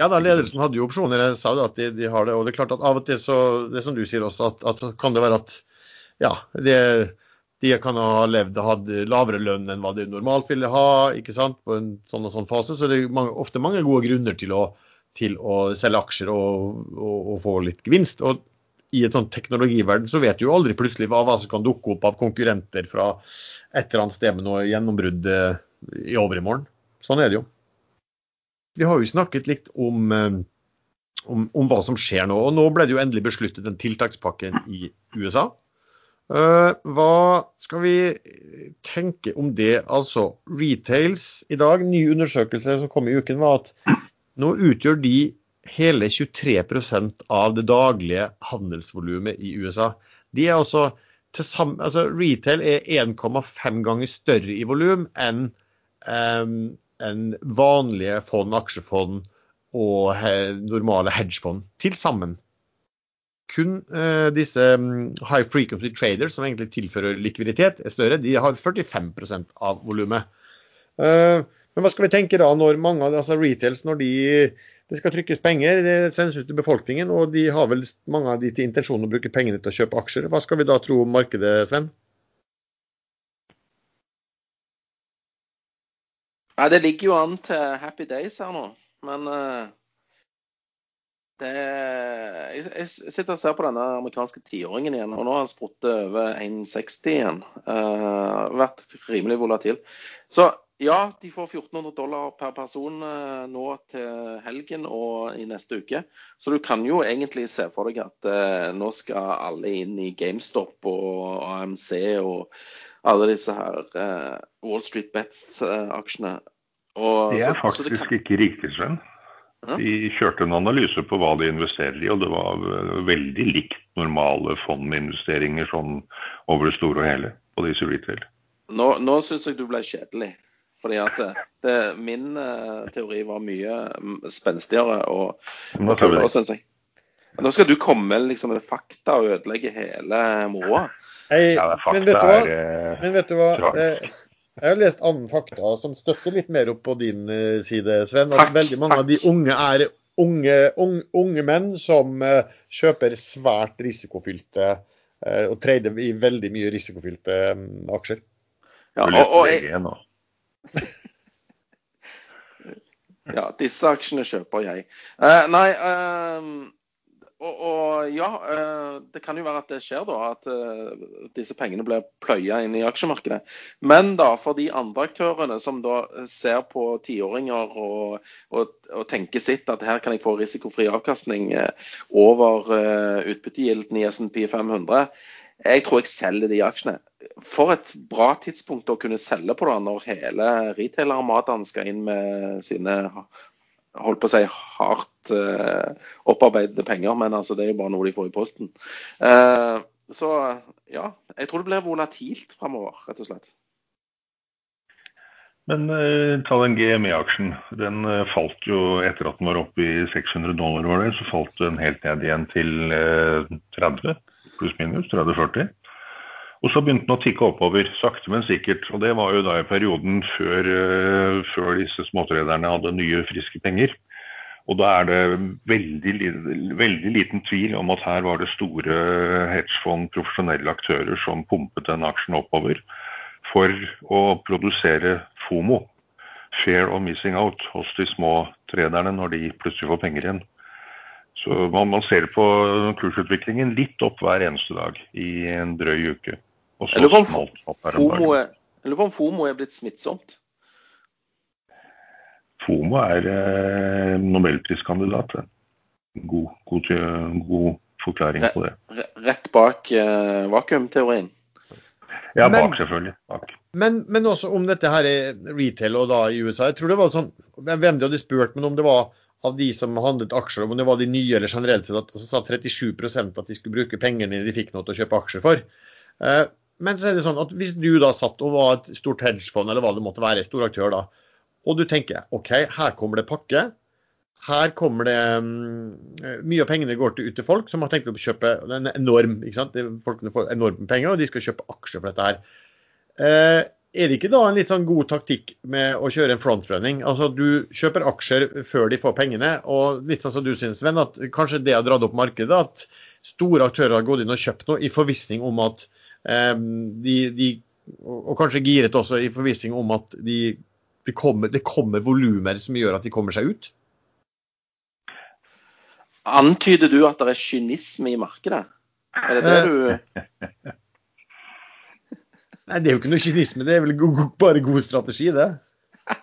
Ja, da ledelsen hadde jo opsjoner. Jeg sa jo at de, de, har det. Og det er klart at av og til så Det som du sier også, at, at kan det være at ja, det, de kan ha levd og hatt lavere lønn enn hva de normalt ville ha ikke sant, på en sånn og sånn fase. Så det er mange, ofte mange gode grunner til å, til å selge aksjer og, og, og, få litt gevinst. Og i et sånt teknologiverden så vet du jo aldri plutselig hva, hva, som kan dukke opp av konkurrenter fra et eller annet sted med noe gjennombrudd eh, i overmorgen. Sånn er det jo. Vi har jo snakket litt om, eh, om, om, hva som skjer nå. og Nå ble det jo endelig besluttet en tiltakspakke i USA. Uh, hva skal vi tenke om det? Altså, retails i dag, ny undersøkelse som kom i uken, var at nå utgjør de hele 23% av det daglige handelsvolumet i USA. De er altså, sammen, altså Retail er 1,5 ganger større i volum enn um, en vanlige fond, aksjefond og he, normale hedgefond til sammen. Kun uh, disse um, high frequency traders, som egentlig tilfører likviditet, er større. De har 45% av volumet. Uh, men hva skal vi tenke da når mange av altså retails, når de det skal trykkes penger, det sendes ut til befolkningen, og de har vel mange av de til intensjonen å bruke pengene til å kjøpe aksjer. Hva skal vi da tro om markedet, Sven? Nei, det ligger jo an til happy days her nå. Men uh, det jeg, jeg, sitter og ser på denne amerikanske tiåringen igjen, og nå har han spruttet over 1,60 igjen. Uh, vært rimelig volatil. Så ja, de får 1400 dollar per person uh, nå til helgen og i neste uke. Så du kan jo egentlig se for deg at uh, nå skal alle inn i GameStop og AMC og alle disse her Wall Street Bets-aksjene. det er faktisk det kan... ikke riktig, Sven. De kjørte en analyse på hva de investerer i, og det var veldig likt normale fondinvesteringer sånn over det store og hele på disse retail. Nå, nå syns jeg du ble kjedelig. Fordi at det, det, min uh, teori var mye mm, spenstigere og, og kulere, syns jeg. Nå skal du komme liksom, med fakta og ødelegge hele moroa. Hey, ja, men, vet er, eh, men, vet du hva? Eh, jeg har lest annen fakta som støtter litt mer opp på din side, Sven. At veldig mange av de unge er unge, unge, unge menn som uh, kjøper svært risikofylte uh, og trader i veldig mye risikofylte um, aksjer. Ja, og, og jeg, ja, disse aksjene kjøper jeg. Uh, nei, uh, og, og, ja, uh, det kan jo være at det skjer, da. At disse pengene blir pløya inn i aksjemarkedet. Men da, for de andre aktørene som da ser på tiåringer og, og, og, tenker sitt at her kan jeg få risikofri avkastning over utbyttegilden i SMP 500 jeg tror jeg selger de aksjene. For et bra tidspunkt å kunne selge på da, når hele retailerarmadaen skal inn med sine holdt på å si hardt eh, opparbeidede penger, men altså, det er jo bare noe de får i posten. Eh, så ja, jeg tror det blir volatilt framover, rett og slett. Men eh, ta den GME-aksjen. Den eh, falt jo etter at den var oppe i 600 dollar, var det, så falt den helt ned igjen til eh, 30 pluss-minus 30-40. Og så begynte den å tikke oppover, sakte, men sikkert. Og det var jo da i perioden før, uh, før disse småtrederne hadde nye, friske penger. Og da er det veldig, veldig, liten tvil om at her var det store hedgefond, profesjonelle aktører som pumpet den aksjen oppover for å produsere FOMO, fair of missing out, hos de små trederne når de plutselig får penger igjen. Så man, man, ser på kursutviklingen litt opp hver eneste dag i en drøy uke. Jeg lurer på om FOMO er blitt smittsomt? FOMO er eh, nobelpriskandidat. God, god, god, forklaring på det. Rett bak eh, vakuumteorien? Ja, bak selvfølgelig. Bak. Men, men, også om dette her er retail og da i USA. Jeg tror det var sånn, Hvem de hadde spurt, men om det var av de som handlet aksjer, om det var de nye eller generelt sett, og så sa 37% at de skulle bruke pengene de fikk nå til å kjøpe aksjer for. Eh, Men så er det sånn at hvis du da satt og var et stort hedgefond, eller hva det måtte være, stor aktør da, og du tenker OK, her kommer det pakke. Her kommer det mm, Mye av pengene går til, ut til folk som har tenkt å kjøpe en enorm, ikke sant? Folkene får enorme penger, og de skal kjøpe aksjer for dette her. Eh, er det ikke da en litt sånn god taktikk med å kjøre en frontrunning? Altså Du kjøper aksjer før de får pengene, og litt sånn som du synes, Sven, at kanskje det har dratt opp markedet. At store aktører har gått inn og kjøpt noe i forvissning om at de, de og kanskje giret også i forvissning om at de, det kommer, det kommer volumer som gjør at de kommer seg ut? Antyder du at det er kynisme i markedet? Er det det du Nei, det er jo ikke noe kynisme, det er vel go- bare god strategi, det.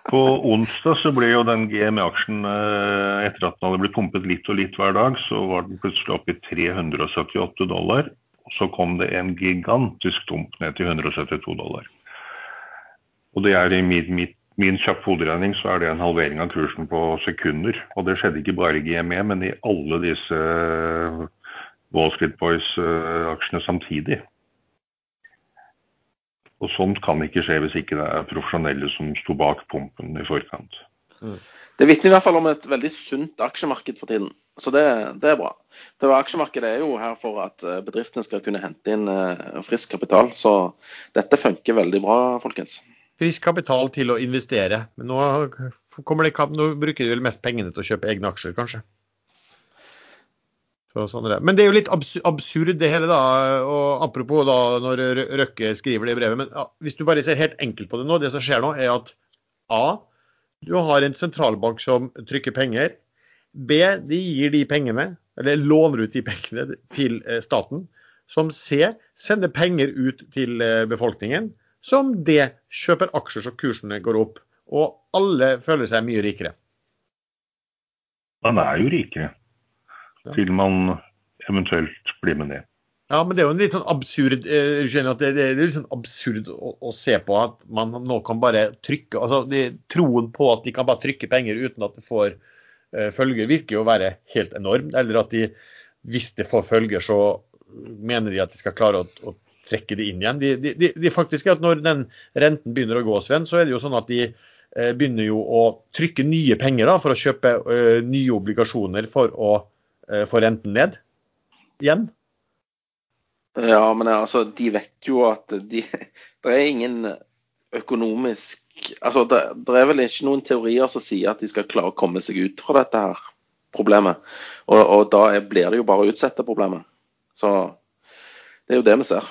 På onsdag så ble jo den GME-aksjen, eh, etter at den hadde blitt pumpet litt og litt hver dag, så var den plutselig oppe i 378 dollar. Så kom det en gigantisk dump ned til 172 dollar. Og det er i min, min, min kjapp hoderegning så er det en halvering av kursen på sekunder. Og det skjedde ikke bare i GME, men i alle disse eh, Wall Street Boys-aksjene samtidig. Og sånt kan ikke skje hvis ikke det er profesjonelle som sto bak pumpen i forkant. Det vitner i hvert fall om et veldig sunt aksjemarked for tiden. Så det, det er bra. Det Aksjemarkedet er jo her for at eh, bedriftene skal kunne hente inn eh, frisk kapital. Så dette funker veldig bra, folkens. Frisk kapital til å investere. Men nå, det, nå bruker de vel mest pengene til å kjøpe egne aksjer, kanskje. Så sånn det. Men det er jo litt absurd det hele, da. Og apropos da når Røkke skriver det i brevet. Men ja, hvis du bare ser helt enkelt på det nå, det som skjer nå, er at A. Du har en sentralbank som trykker penger. B. De gir de pengene, eller låner ut de pengene til eh, staten. Som C. Sender penger ut til eh, befolkningen. Som D. Kjøper aksjer så kursene går opp. Og alle føler seg mye rikere. Man er jo rikere til man eventuelt blir med ned. Ja, men det er jo en litt sånn absurd eh, det, det er litt sånn absurd å, å se på at man nå kan bare trykke altså de, Troen på at de kan bare trykke penger uten at det får følger, virker jo å være helt enorm. Eller at de, hvis det får følger, så mener de at de skal klare å, å trekke det inn igjen. De, de, de, de faktisk er at Når den renten begynner å gå, Sven, så er det jo sånn at de eh, begynner jo å trykke nye penger da, for å kjøpe eh, nye obligasjoner for å eh, få renten ned igjen. Ja, men altså, de vet jo at de Det er ingen økonomisk Altså, det, det er vel ikke noen teorier som sier at de skal klare å komme seg ut fra dette her problemet. Og, og da er, blir det jo bare å utsette problemet. Så det er jo det vi ser.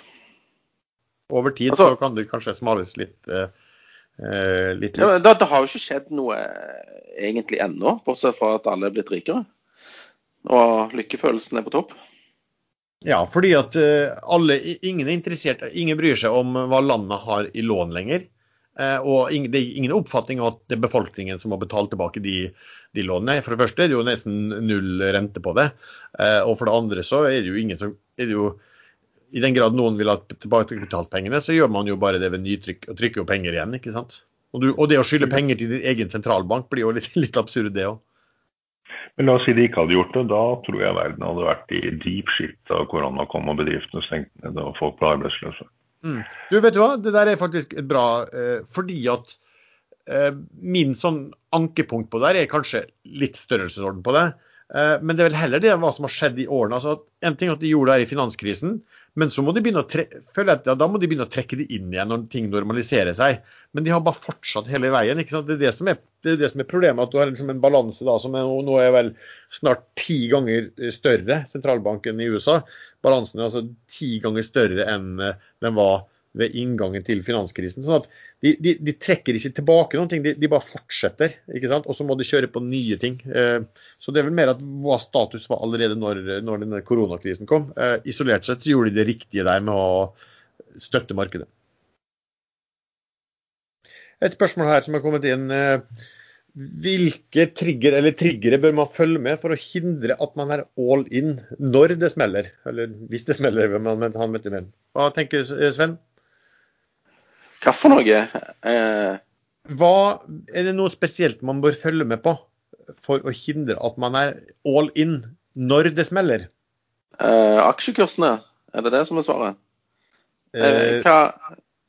Over tid Altså- så kan det kanskje smales litt, eh, eh, litt Ja, det, det har jo ikke skjedd noe eh, egentlig ennå, bortsett fra at alle er blitt rikere. Og lykkefølelsen er på topp. Ja, fordi at eh, alle, ingen er interessert, ingen bryr seg om hva landet har i lån lenger. Eh, og det er ingen oppfatning av at det er befolkningen som må betale tilbake de, de lånene. For det første er det jo nesten null rente på det. Eh, og for det andre så er det jo ingen som er det jo, I den grad noen vil ha tilbakebetalt pengene, så gjør man jo bare det ved nytrykk og trykker jo penger igjen. ikke sant? Og, du, og det å skylde penger til din egen sentralbank blir jo litt, litt absurd, det òg. Men la oss si de ikke hadde gjort det. Da tror jeg verden hadde vært i deep shit da korona kom og bedriftene stengte ned og folk ble arbeidsløse. Mm. Du, vet du hva? Det der er faktisk et bra eh, Fordi at eh, min sånn ankepunkt på det der er kanskje litt størrelsesorden på det. Eh, men det er vel heller det hva som har skjedd i årene. altså En ting at de gjorde det her i finanskrisen, men så må de begynne å tre føler jeg at ja, da må de begynne å trekke det inn igjen når ting normaliserer seg. Men de har bare fortsatt hele veien. ikke sant? Det er det som er, det er, det som er problemet. At du har liksom en balanse da som er, nå er vel snart ti ganger større, sentralbanken i USA. Balansen er altså ti ganger større enn eh, den var ved inngangen til finanskrisen. sånn at de, de, de trekker ikke tilbake noen ting, de, de bare fortsetter. ikke sant? Og så må de kjøre på nye ting. Eh, så det er vel mer at hva status var allerede når, når denne koronakrisen kom. Eh, isolert sett så gjorde de det riktige der med å støtte markedet. Et spørsmål her som har kommet inn. Eh, Hvilke trigger eller triggere bør man følge med for å hindre at man er all in når det smeller? Eller hvis det smeller, hvem man han vet med. Hva tenker Sven? Hva for noe? Eh, Hva, er det noe spesielt man bør følge med på for å hindre at man er all in når det smeller? Eh, aksjekursene, er det det som er svaret? Eh, Eh, hva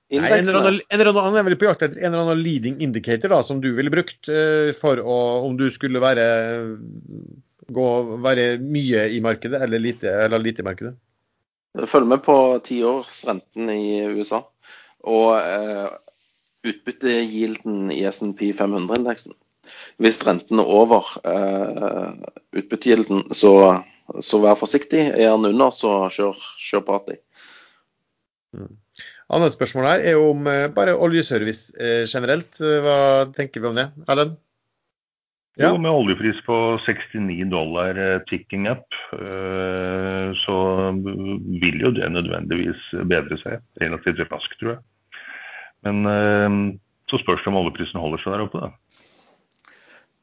Nei, en eller Indeksene? annen, en eller annen, han er vel på jakt etter en eller annen leading indicator da, som du ville brukt uh, for å, om du skulle være, gå, være mye i markedet eller lite, eller lite i markedet. Følg med på tiårsrenten i USA. Og uh, utbyttegilden i S&P 500-indeksen. Hvis renten er over uh, utbyttegilden, så, så vær forsiktig. Er den under, så kjør, kjør party. Annet spørsmål her er om eh, bare oljeservice eh, generelt. Eh, Hva tenker vi om det, Erlend? Ja. Jo, med oljepris på 69 dollar ticking up, så vil jo det nødvendigvis bedre seg relativt raskt, tror jeg. Men så spørs det om oljeprisen holder seg der oppe, da.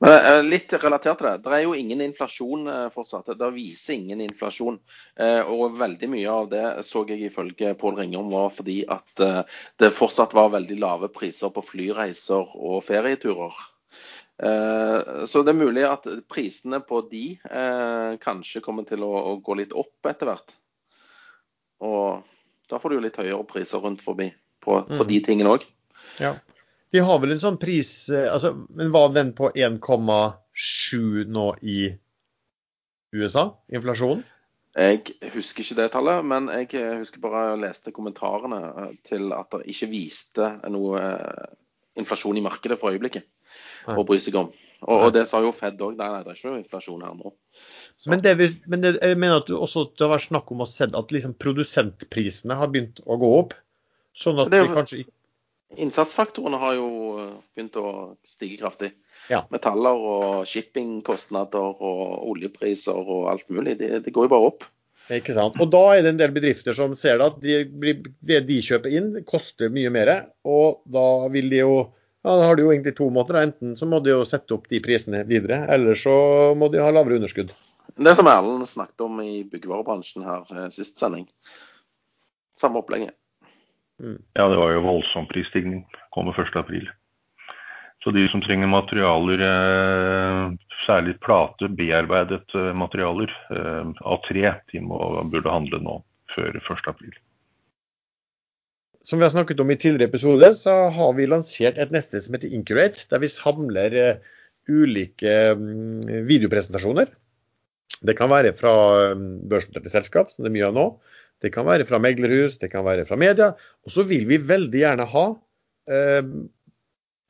Men eh, Litt relatert til det. Det er jo ingen inflasjon eh, fortsatt. Det viser ingen inflasjon. Eh, Og veldig mye av det så jeg ifølge Pål Ringholm var fordi at eh, det fortsatt var veldig lave priser på flyreiser og ferieturer. Eh, Så det er mulig at prisene på de eh, kanskje kommer til å, å gå litt opp etter hvert. Og da får du jo litt høyere priser rundt forbi på, på Mm. de tingene òg. Ja. De har vel en sånn pris eh, altså, Men var den på 1,7 nå i USA? Inflasjonen? Jeg husker ikke det tallet, men jeg husker bare jeg leste kommentarene eh, til at det ikke viste noe eh, inflasjon i markedet for øyeblikket Nei. å bry seg om. Og, og det sa jo Fed òg. Nei, nei, det er ikke noe inflasjon her nå. Så, Men, det, vi- men det, jeg mener at du også det har vært snakk om se at liksom produsentprisene har begynt å gå opp. Sånn at Det det vi kanskje ikke innsatsfaktorene har jo eh, begynt å stige kraftig. Ja. Metaller og shippingkostnader og oljepriser og alt mulig. Det, det går jo bare opp. Ikke sant? Og da er det en del bedrifter som ser det at de, det de kjøper inn, koster mye mer. Og da vil de jo ja, Da har de jo egentlig to måter. Enten så må de jo sette opp de prisene videre, eller så må de ha lavere underskudd. Det som Erlend snakket om i byggevarebransjen her eh, sist sending. Samme opplegget. Ja, det var jo voldsom prisstigning. Kommer 1.4. Så de som trenger materialer, eh, særlig plate, bearbeidet eh, materialer eh, av tre, de må, burde handle nå før 1.4. Som vi har snakket om i tidligere episode, så har vi lansert et nettsted som heter Incurate, der vi samler ulike mm, videopresentasjoner. Det kan være fra mm, børsnoterte selskap, som det er mye av nå. Det kan være fra meglerhus, det kan være fra media. Og så vil vi veldig gjerne ha eh,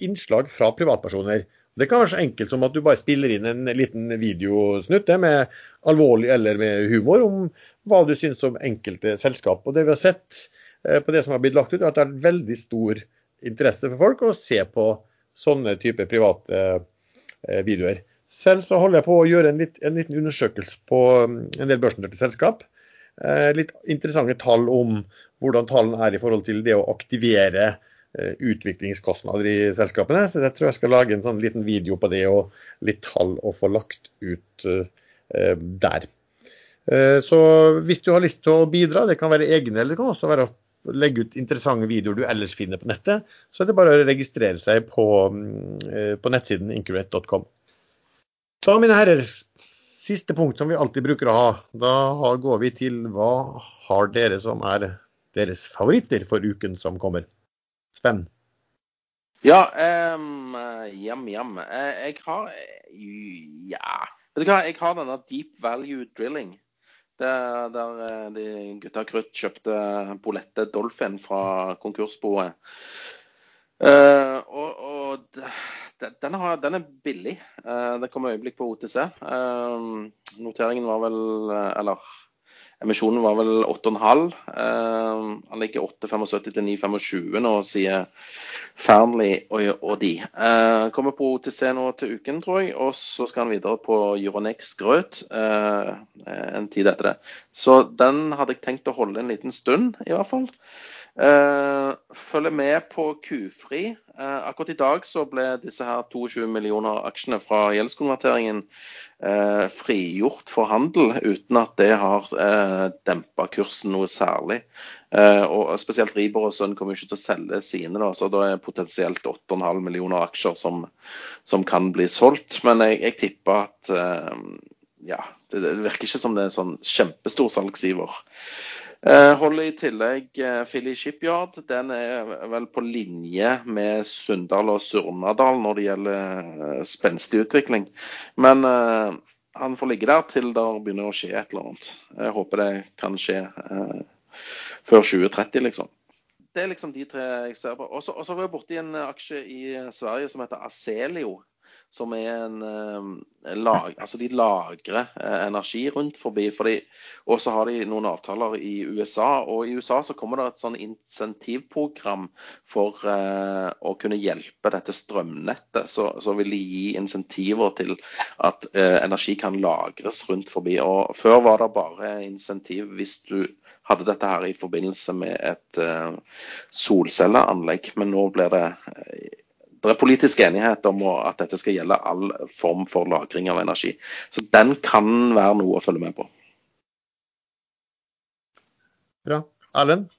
innslag fra privatpersoner. Det kan være så enkelt som at du bare spiller inn en liten videosnutt det med alvorlig eller med humor om hva du syns om enkelte selskap. Og det vi har sett eh, på det som har blitt lagt ut, er at det er veldig stor interesse for folk å se på sånne typer private eh, videoer. Selv så holder jeg på å gjøre en, litt, en liten undersøkelse på mm, en del børsnoterte selskap. Eh, litt interessante tall om hvordan tallene er i forhold til det å aktivere eh, utviklingskostnader i selskapene. Så jeg tror jeg skal lage en sånn liten video på det og litt tall å få lagt ut eh, der. Så hvis du har lyst til å bidra, det kan være egne eller det kan også være å legge ut interessante videoer du ellers finner på nettet, så er det bare å registrere seg på, mm, på nettsiden incurate.com. Da, mine herrer, siste punkt som vi alltid bruker å ha. Da går vi til hva har dere som er deres favoritter for uken som kommer. Sven. Ja, um, jam, jam. Eh, Jeg har Ja. Vet du hva, jeg har denne Deep Value Drilling. Der, der eh, de gutta krutt kjøpte Bolette Dolphin fra konkursboet. Uh, og og den, har, den er billig. Eh, det kom øyeblikk på OTC. Eh, noteringen var vel eh, Eller emisjonen var vel 8,5. Eh, han ligger 8,75 til 9,25 nå, sier Fearnley og, og de. Kommer på OTC nå til uken, tror jeg. Og så skal han videre på Euronex Grøt en tid etter det. Så den hadde jeg tenkt å holde en liten stund, i hvert fall. Uh, følger med på Q-fri. Uh, akkurat i dag så ble disse her 22 millioner aksjene fra gjeldskonverteringen uh, frigjort for handel, uten at det har dempa kursen noe særlig. og Spesielt Ribor og Sønn kommer ikke til å selge sine, da, så da er potensielt 8,5 millioner aksjer som, som, kan bli solgt. Men jeg, jeg tipper at ja, det, det, virker ikke som det er en sånn kjempestor salgsiver. Eh, holder i tillegg eh, Philly Shipyard. Den er vel på linje med Sunndal og Surnadal når det gjelder eh, spenstig utvikling. Men han får ligge der til det begynner å skje et eller annet. Jeg håper det kan skje før 2030, liksom. Det er liksom de tre jeg ser på. Og så var jeg borti en aksje i Sverige som heter Aselio som er en eh, lag, altså De lagrer eh, energi rundt forbi. fordi, Og så har de noen avtaler i USA. og I USA så kommer det et sånn insentivprogram for eh, å kunne hjelpe dette strømnettet. Så, så, vil de gi insentiver til at eh, energi kan lagres rundt forbi. og Før var det bare insentiv hvis du hadde dette her i forbindelse med et eh, solcelleanlegg. Men nå blir det det er politisk enighet om at dette skal gjelde all form for lagring av energi. Så den kan være noe å følge med på. Bra. Erlend?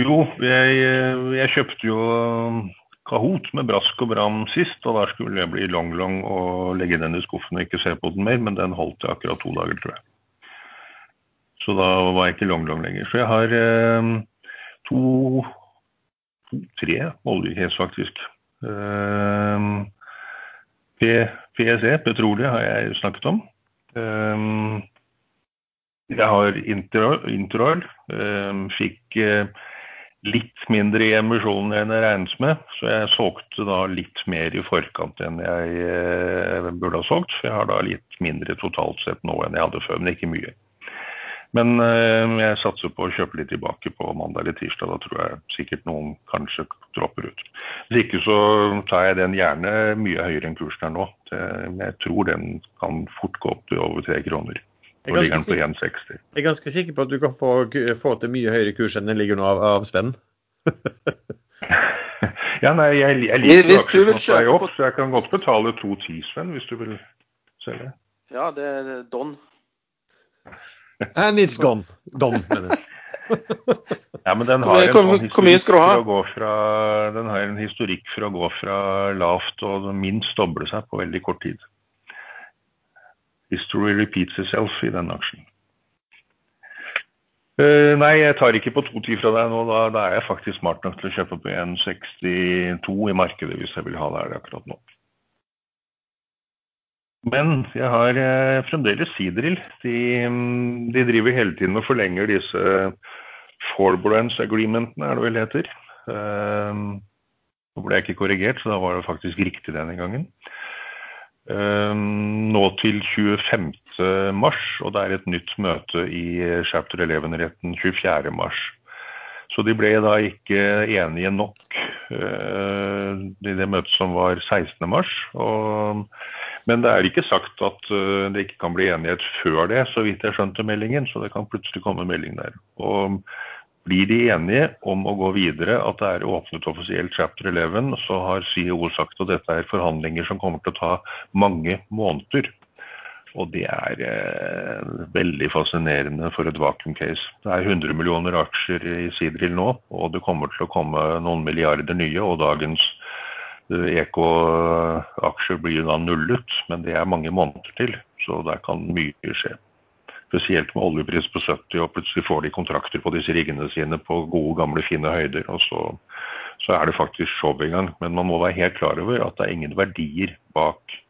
Jo, jeg, jeg, kjøpte jo Kahoot med brask og bram sist, og da skulle jeg bli long-long og legge den i skuffen og ikke se på den mer, men den holdt jeg akkurat to dager, tror jeg. Så da var jeg ikke long-long lenger. Så jeg har eh, to tre oljecase, faktisk. Uh, PSE, petroleum, har jeg snakket om. Uh, jeg har Interoil. Uh, fikk uh, litt mindre i emisjonen enn jeg regnet med, så jeg solgte da litt mer i forkant enn jeg uh, burde ha solgt. For jeg har da litt mindre totalt sett nå enn jeg hadde før, men ikke mye. Men eh, jeg satser på å kjøpe litt tilbake på mandag eller tirsdag. Da tror jeg sikkert noen kanskje dropper ut. Hvis ikke så tar jeg den gjerne mye høyere enn kursen er nå. Jeg tror den kan fort gå opp til over tre kroner. Nå ligger den på 1,60. Jeg er ganske sikker på at du kan få, få til mye høyere kurs enn den ligger nå av, av Sven. ja, nei, jeg, jeg liker aksjer som er opp, så jeg kan godt betale 2,10, Sven, hvis du vil selge. Ja, det er Don. And it's gone. Gone, mener Ja, men den har, en sånn historikk fra fra, den har en historikk for å gå fra lavt og minst doble seg på veldig kort tid. History repeats itself i den aksjen. Uh, nei, jeg tar ikke på 2,10 fra deg nå. Da, da, er jeg faktisk smart nok til å kjøpe på 1,62 i markedet hvis jeg vil ha det her akkurat nå. Men jeg har eh, fremdeles Sidril. De, mm, de, driver hele tiden og forlenger disse forbearance agreementene, er det vel heter. Eh, nå ble jeg ikke korrigert, så da var det faktisk riktig denne gangen. Eh, nå til 25. mars, og det er et nytt møte i chapter 11-retten 24. Så de ble da ikke enige nok uh, i det møtet som var 16. mars. Og men det er ikke sagt at uh, det ikke kan bli enighet før det, så vidt jeg skjønte meldingen. Så det kan plutselig komme melding der. Og blir de enige om å gå videre, at det er åpnet offisielt chapter 11, så har CEO sagt at dette er forhandlinger som kommer til å ta mange måneder. Og det er eh, veldig fascinerende for et vakuum-case. Det er 100 millioner aksjer i Sidril nå, og det kommer til å komme noen milliarder nye. Og dagens EK-aksjer blir da nullet, men det er mange måneder til. Så der kan mye skje. Spesielt med oljepris på 70, og plutselig får de kontrakter på disse riggene sine på gode, gamle, fine høyder. Og så, så er det faktisk show i gang. Men man må være helt klar over at det er ingen verdier bak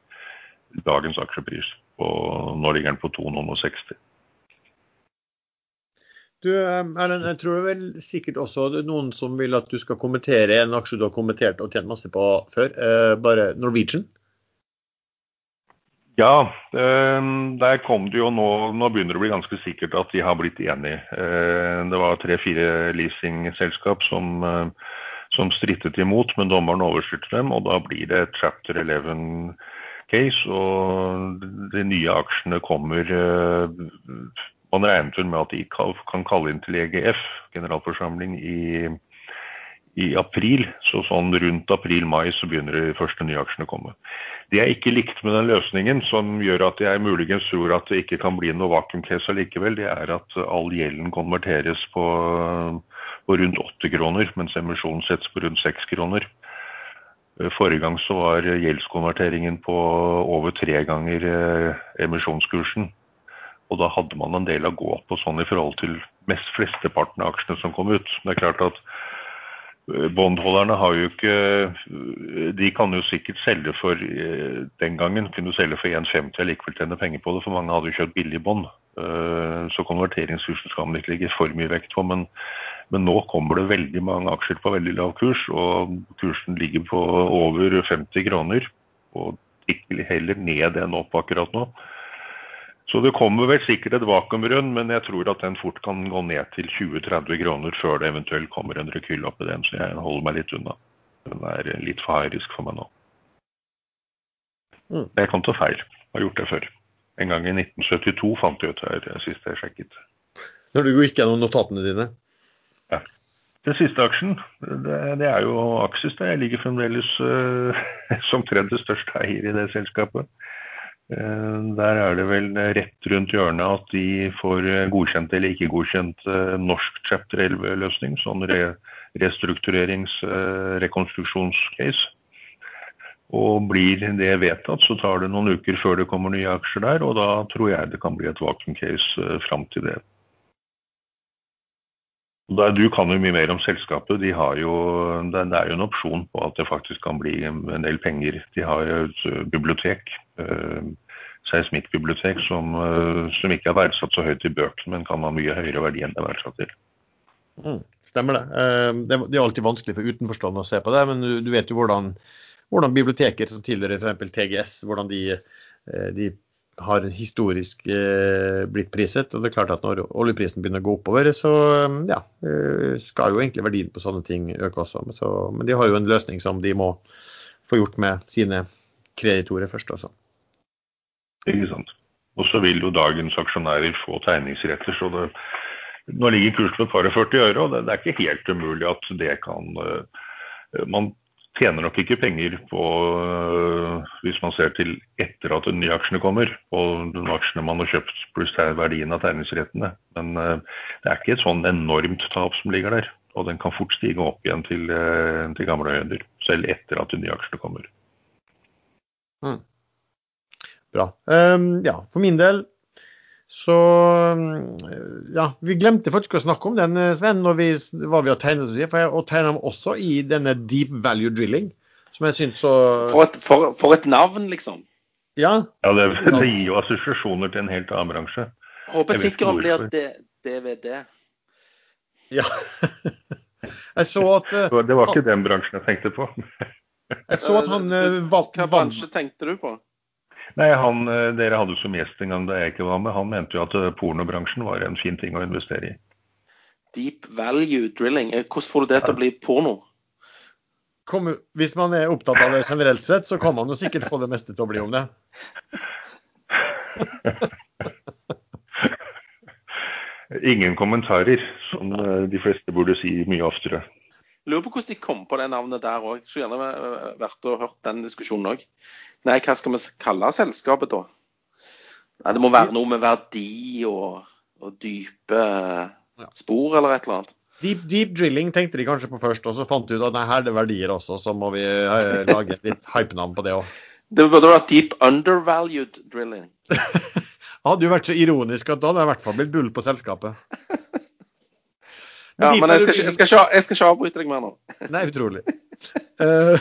dagens aksjepris. Og nå ligger den på 260. Du, Erlend, jeg tror det er vel sikkert også noen som vil at du skal kommentere en aksje du har kommentert og tjent masse på før. Eh, bare Norwegian? Ja, eh, der kom det jo nå Nå begynner det å bli ganske sikkert at de har blitt enige. Eh, det var tre-fire leasingselskap som, eh, som strittet imot, men dommeren overstyrte dem. Og da blir det chapter 11 case, og de nye aksjene kommer man regnet vel med at de kan kalle inn til EGF, generalforsamling, i, i april. Så sånn rundt april-mai så begynner de første nye aksjene å komme. Det jeg ikke likte med den løsningen, som gjør at jeg muligens tror at det ikke kan bli noe vakuumcase allikevel, det er at all gjelden konverteres på, på rundt 8 kroner, mens emisjonen settes på rundt 6 kroner. Forrige gang så var gjeldskonverteringen på over tre ganger eh, emisjonskursen. Og da hadde man en del å gå på sånn i forhold til mest flesteparten av aksjene som kom ut. Det er klart at eh, Bondholderne har jo ikke eh, De kan jo sikkert selge for Den gangen kunne selge for 1,50 og likevel tjene penger på det, for mange hadde jo kjøpt billig bånd. Så konverteringskursen skal man ikke legge for mye vekt på. Men, men, nå kommer det veldig mange aksjer på veldig lav kurs, og kursen ligger på over 50 kroner. Og ikke heller ned enn opp akkurat nå. Så det kommer vel sikkert et vakuumrund, men jeg tror at den fort kan gå ned til 20-30 kroner før det eventuelt kommer en rekyl opp i den, så jeg holder meg litt unna. Den er litt for high risk for meg nå. Mm. Jeg kan ta feil. jeg Har gjort det før. En gang i 1972 fant jeg ut her sist jeg sjekket. Når du gikk gjennom notatene dine? Ja. Den siste aksjen, det, det er jo Axis. Jeg ligger fremdeles uh, som tredje største eier i det selskapet. Uh, der er det vel rett rundt hjørnet at de får godkjent eller ikke godkjent uh, norsk chapter 11-løsning, sånn re restrukturerings-, eh, rekonstruksjonscase. Og blir det vedtatt, så tar det noen uker før det kommer nye aksjer der, og da tror jeg det kan bli et vakuum-case fram til det. Du kan jo mye mer om selskapet. De jo, det er jo en opsjon på at det faktisk kan bli en del penger. De har jo et bibliotek seismikkbibliotek som, eh, som, ikke er verdsatt så høyt i bøkene, men kan ha mye høyere verdi enn det er verdsatt til. Mm, stemmer det. Eh, det. er alltid vanskelig for utenforstående å se på det, men du, vet jo hvordan, hvordan biblioteker som tidligere f.eks. TGS, hvordan de, eh, de har historisk blitt priset. og det er klart at Når oljeprisen begynner å gå oppover, så ja, skal jo egentlig verdien på sånne ting øke også. Så, men de har jo en løsning som de må få gjort med sine kreditorer først også. Ikke sant. Og så vil jo dagens aksjonærer få tegningsretter. så det, Nå ligger kursen på et par og 40 øre, og det, det, er ikke helt umulig at det kan Man tjener nok ikke penger på, uh, hvis man ser til etter at de nye aksjene kommer, og de aksjene man har kjøpt pluss verdien av tegningsrettene. Men uh, det er ikke et sånn enormt tap som ligger der. Og den kan fort stige opp igjen til, til gamle høyder, selv etter at de nye aksjene kommer. Mm. Bra. Um, ja, for min del så Ja, vi glemte faktisk å snakke om den, Sven, når vi, var ved å tegne. For jeg tegna dem også i denne deep value drilling, som jeg syns så for et, for, for et, navn, liksom. Ja. ja det, det, gir jo assosiasjoner til en helt annen bransje. Håper tikkeren blir DVD. Ja. jeg så at uh, Det var ikke den bransjen jeg tenkte på. jeg så at han uh, Hva bransje tenkte du på? Nei, han, eh, Dere hadde som gjest en gang da jeg ikke var med. Han mente jo at eh, pornobransjen var en fin ting å investere i. Deep value drilling. Eh, hvordan får du det til å bli porno? Kom, hvis man er opptatt av det generelt sett, så kan man jo sikkert få det meste til å bli om det. Ingen kommentarer, som de fleste burde si mye oftere. Lurer på hvordan de kom på det navnet der òg. Skulle gjerne vært og hørt den diskusjonen òg. Nei, hva skal vi kalle selskapet da? Nei, Det må være noe med verdi og, og dype spor eller et eller annet. Deep, deep, drilling tenkte de kanskje på først, og så fant de ut at nei, her er det verdier også, så må vi eh, lage litt hypenavn på det òg. Det burde vært deep undervalued drilling. hadde jo vært så ironisk at da hadde jeg i hvert fall blitt bull på selskapet. ja, men jeg skal, jeg, skal ikke, jeg skal ikke avbryte deg mer nå. nei, utrolig. Uh,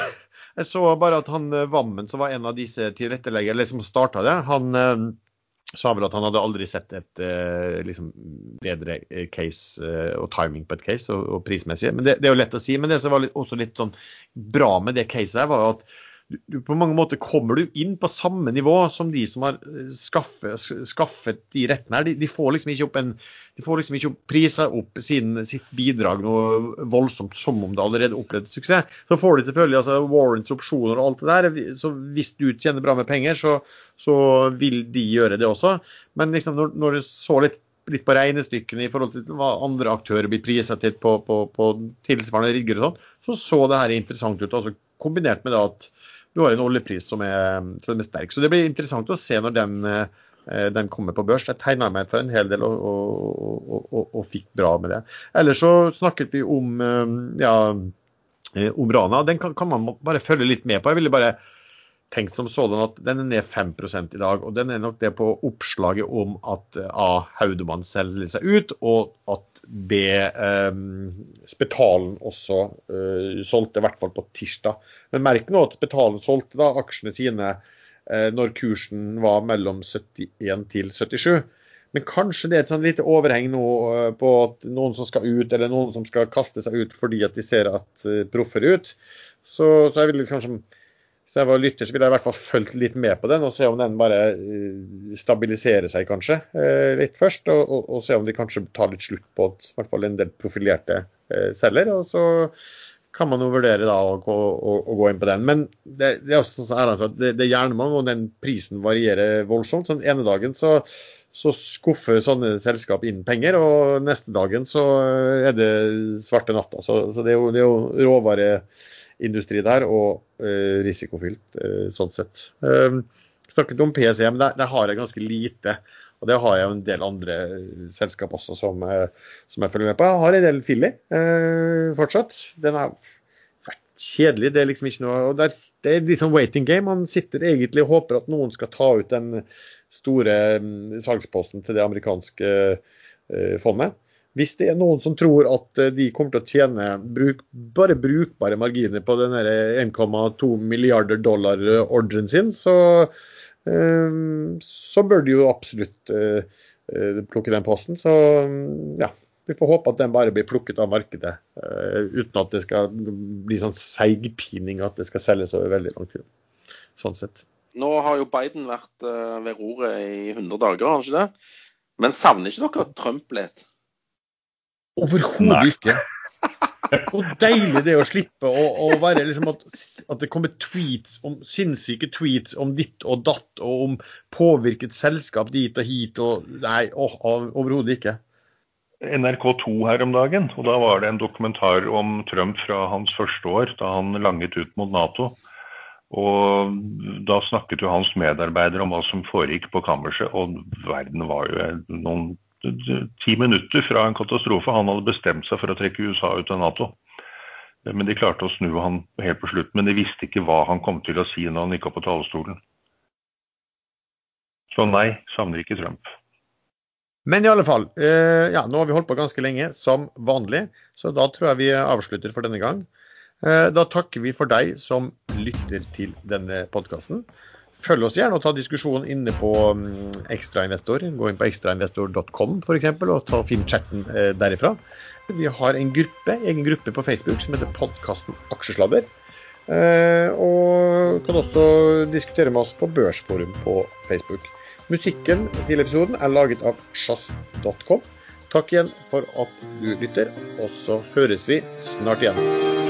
Jeg så bare at han eh, Vammen, som var en av disse tilretteleggerne, som starta det, han eh, sa vel at han hadde aldri sett et eh, liksom, bedre case og timing på et case, og, og prismessig. Men det, det, er jo lett å si. Men det som var litt, også litt sånn bra med det caset, her, var at du, på mange måter kommer du inn på samme nivå som de som har eh, skaffet, skaffet de rettene her. De, de, får liksom ikke opp en de får liksom ikke prisa opp sin, sitt bidrag noe voldsomt som om det allerede opplevde suksess. Så får de selvfølgelig altså, warrants, opsjoner og alt det der. Så hvis du tjener bra med penger, så, så vil de gjøre det også. Men liksom når, når du så litt litt på regnestykkene i forhold til hva andre aktører blir prisa til på, på, på, tilsvarende rigger og sånn, så så det her interessant ut. altså Kombinert med det at du har en oljepris som er, som er sterk. Så det blir interessant å se når den, eh, den kommer på børs. Jeg tegna meg for en hel del og, og, og, og, fikk bra med det. Ellers så snakket vi om eh, ja, om Rana. Den kan, kan man bare følge litt med på. Jeg ville bare tenkt som sådan at den er ned 5 i dag. Og den er nok det på oppslaget om at A. Haudemann selger seg ut, og at B. Eh, Spetalen også eh, solgte, i hvert fall på tirsdag. Men merk nå at Spetalen solgte da aksjene sine eh, når kursen var mellom 71 til 77. Men kanskje det er et sånn lite overheng nå eh, på at noen som skal ut, eller noen som skal kaste seg ut fordi at de ser at eh, proffer er ut. Så, så jeg vil kanskje hvis jeg var lytter, så ville jeg i hvert fall fulgt litt med på den og se om den bare eh, stabiliserer seg kanskje eh, litt først. Og, og, og se om de kanskje tar litt slutt på i hvert fall en del profilerte eh, selger. Og så kan man jo vurdere da å å, å gå inn på den. Men det, det er også sånn at det, det er jernmalm, og den prisen varierer voldsomt. Sånn ene dagen så så skuffer sånne selskap inn penger, og neste dagen så er det svarte natta. Så, så det er jo, det er jo råvare industri der, og uh, risikofylt uh, sånn sett. Uh, snakket om PC, men der, der, har jeg ganske lite. Og det har jeg jo en del andre selskap også som, som, jeg følger med på. Jeg har en del Filly fortsatt. Den vært kjedelig. Det er liksom ikke noe og der, Det er litt sånn waiting game. Man sitter egentlig og håper at noen skal ta ut den store um, salgsposten til det amerikanske fondet. Hvis det er noen som tror at eh, de kommer til å tjene bruk, bare brukbare marginer på den 1,2 milliarder dollar-ordren sin, så, så, bør de jo absolutt plukke den posten. Så ja, vi får håpe at den bare blir plukket av markedet, uten at det skal bli sånn seigpining at det skal selges over veldig lang tid. Sånn sett. Nå har jo Biden vært ved roret i 100 dager, har han ikke det? Men savner ikke dere Trump litt? Overhodet ikke. Hvor deilig det er å slippe å, å være liksom at, at, det kommer tweets om sinnssyke tweets om ditt og datt, og om påvirket selskap dit og hit. og Nei, overhodet ikke. NRK2 her om dagen, og da var det en dokumentar om Trump fra hans første år, da han langet ut mot Nato. Og da snakket jo hans medarbeidere om hva som foregikk på kammerset, og verden var jo noen ti minutter fra en katastrofe. Han hadde bestemt seg for å trekke USA ut av Nato. Men de klarte å snu han helt på slutt. Men de visste ikke hva han kom til å si når han gikk opp på talerstolen. Så nei, savner ikke Trump. Men i alle fall, eh, ja, nå har vi holdt på ganske lenge, som vanlig. Så da tror jeg vi avslutter for denne gang. Eh, da takker vi for deg som lytter til denne podkasten. Følg oss gjerne og ta diskusjonen inne på um, Ekstrainvestor. Gå inn på ekstrainvestor.com f.eks. og ta finn chatten eh, derifra. Vi har en gruppe, egen gruppe på Facebook som heter podkasten Aksjesladder. Eh, og kan også diskutere med oss på Børsforum på Facebook. Musikken til episoden er laget av sjazz.com. Takk igjen for at du lytter, og så høres vi snart igjen.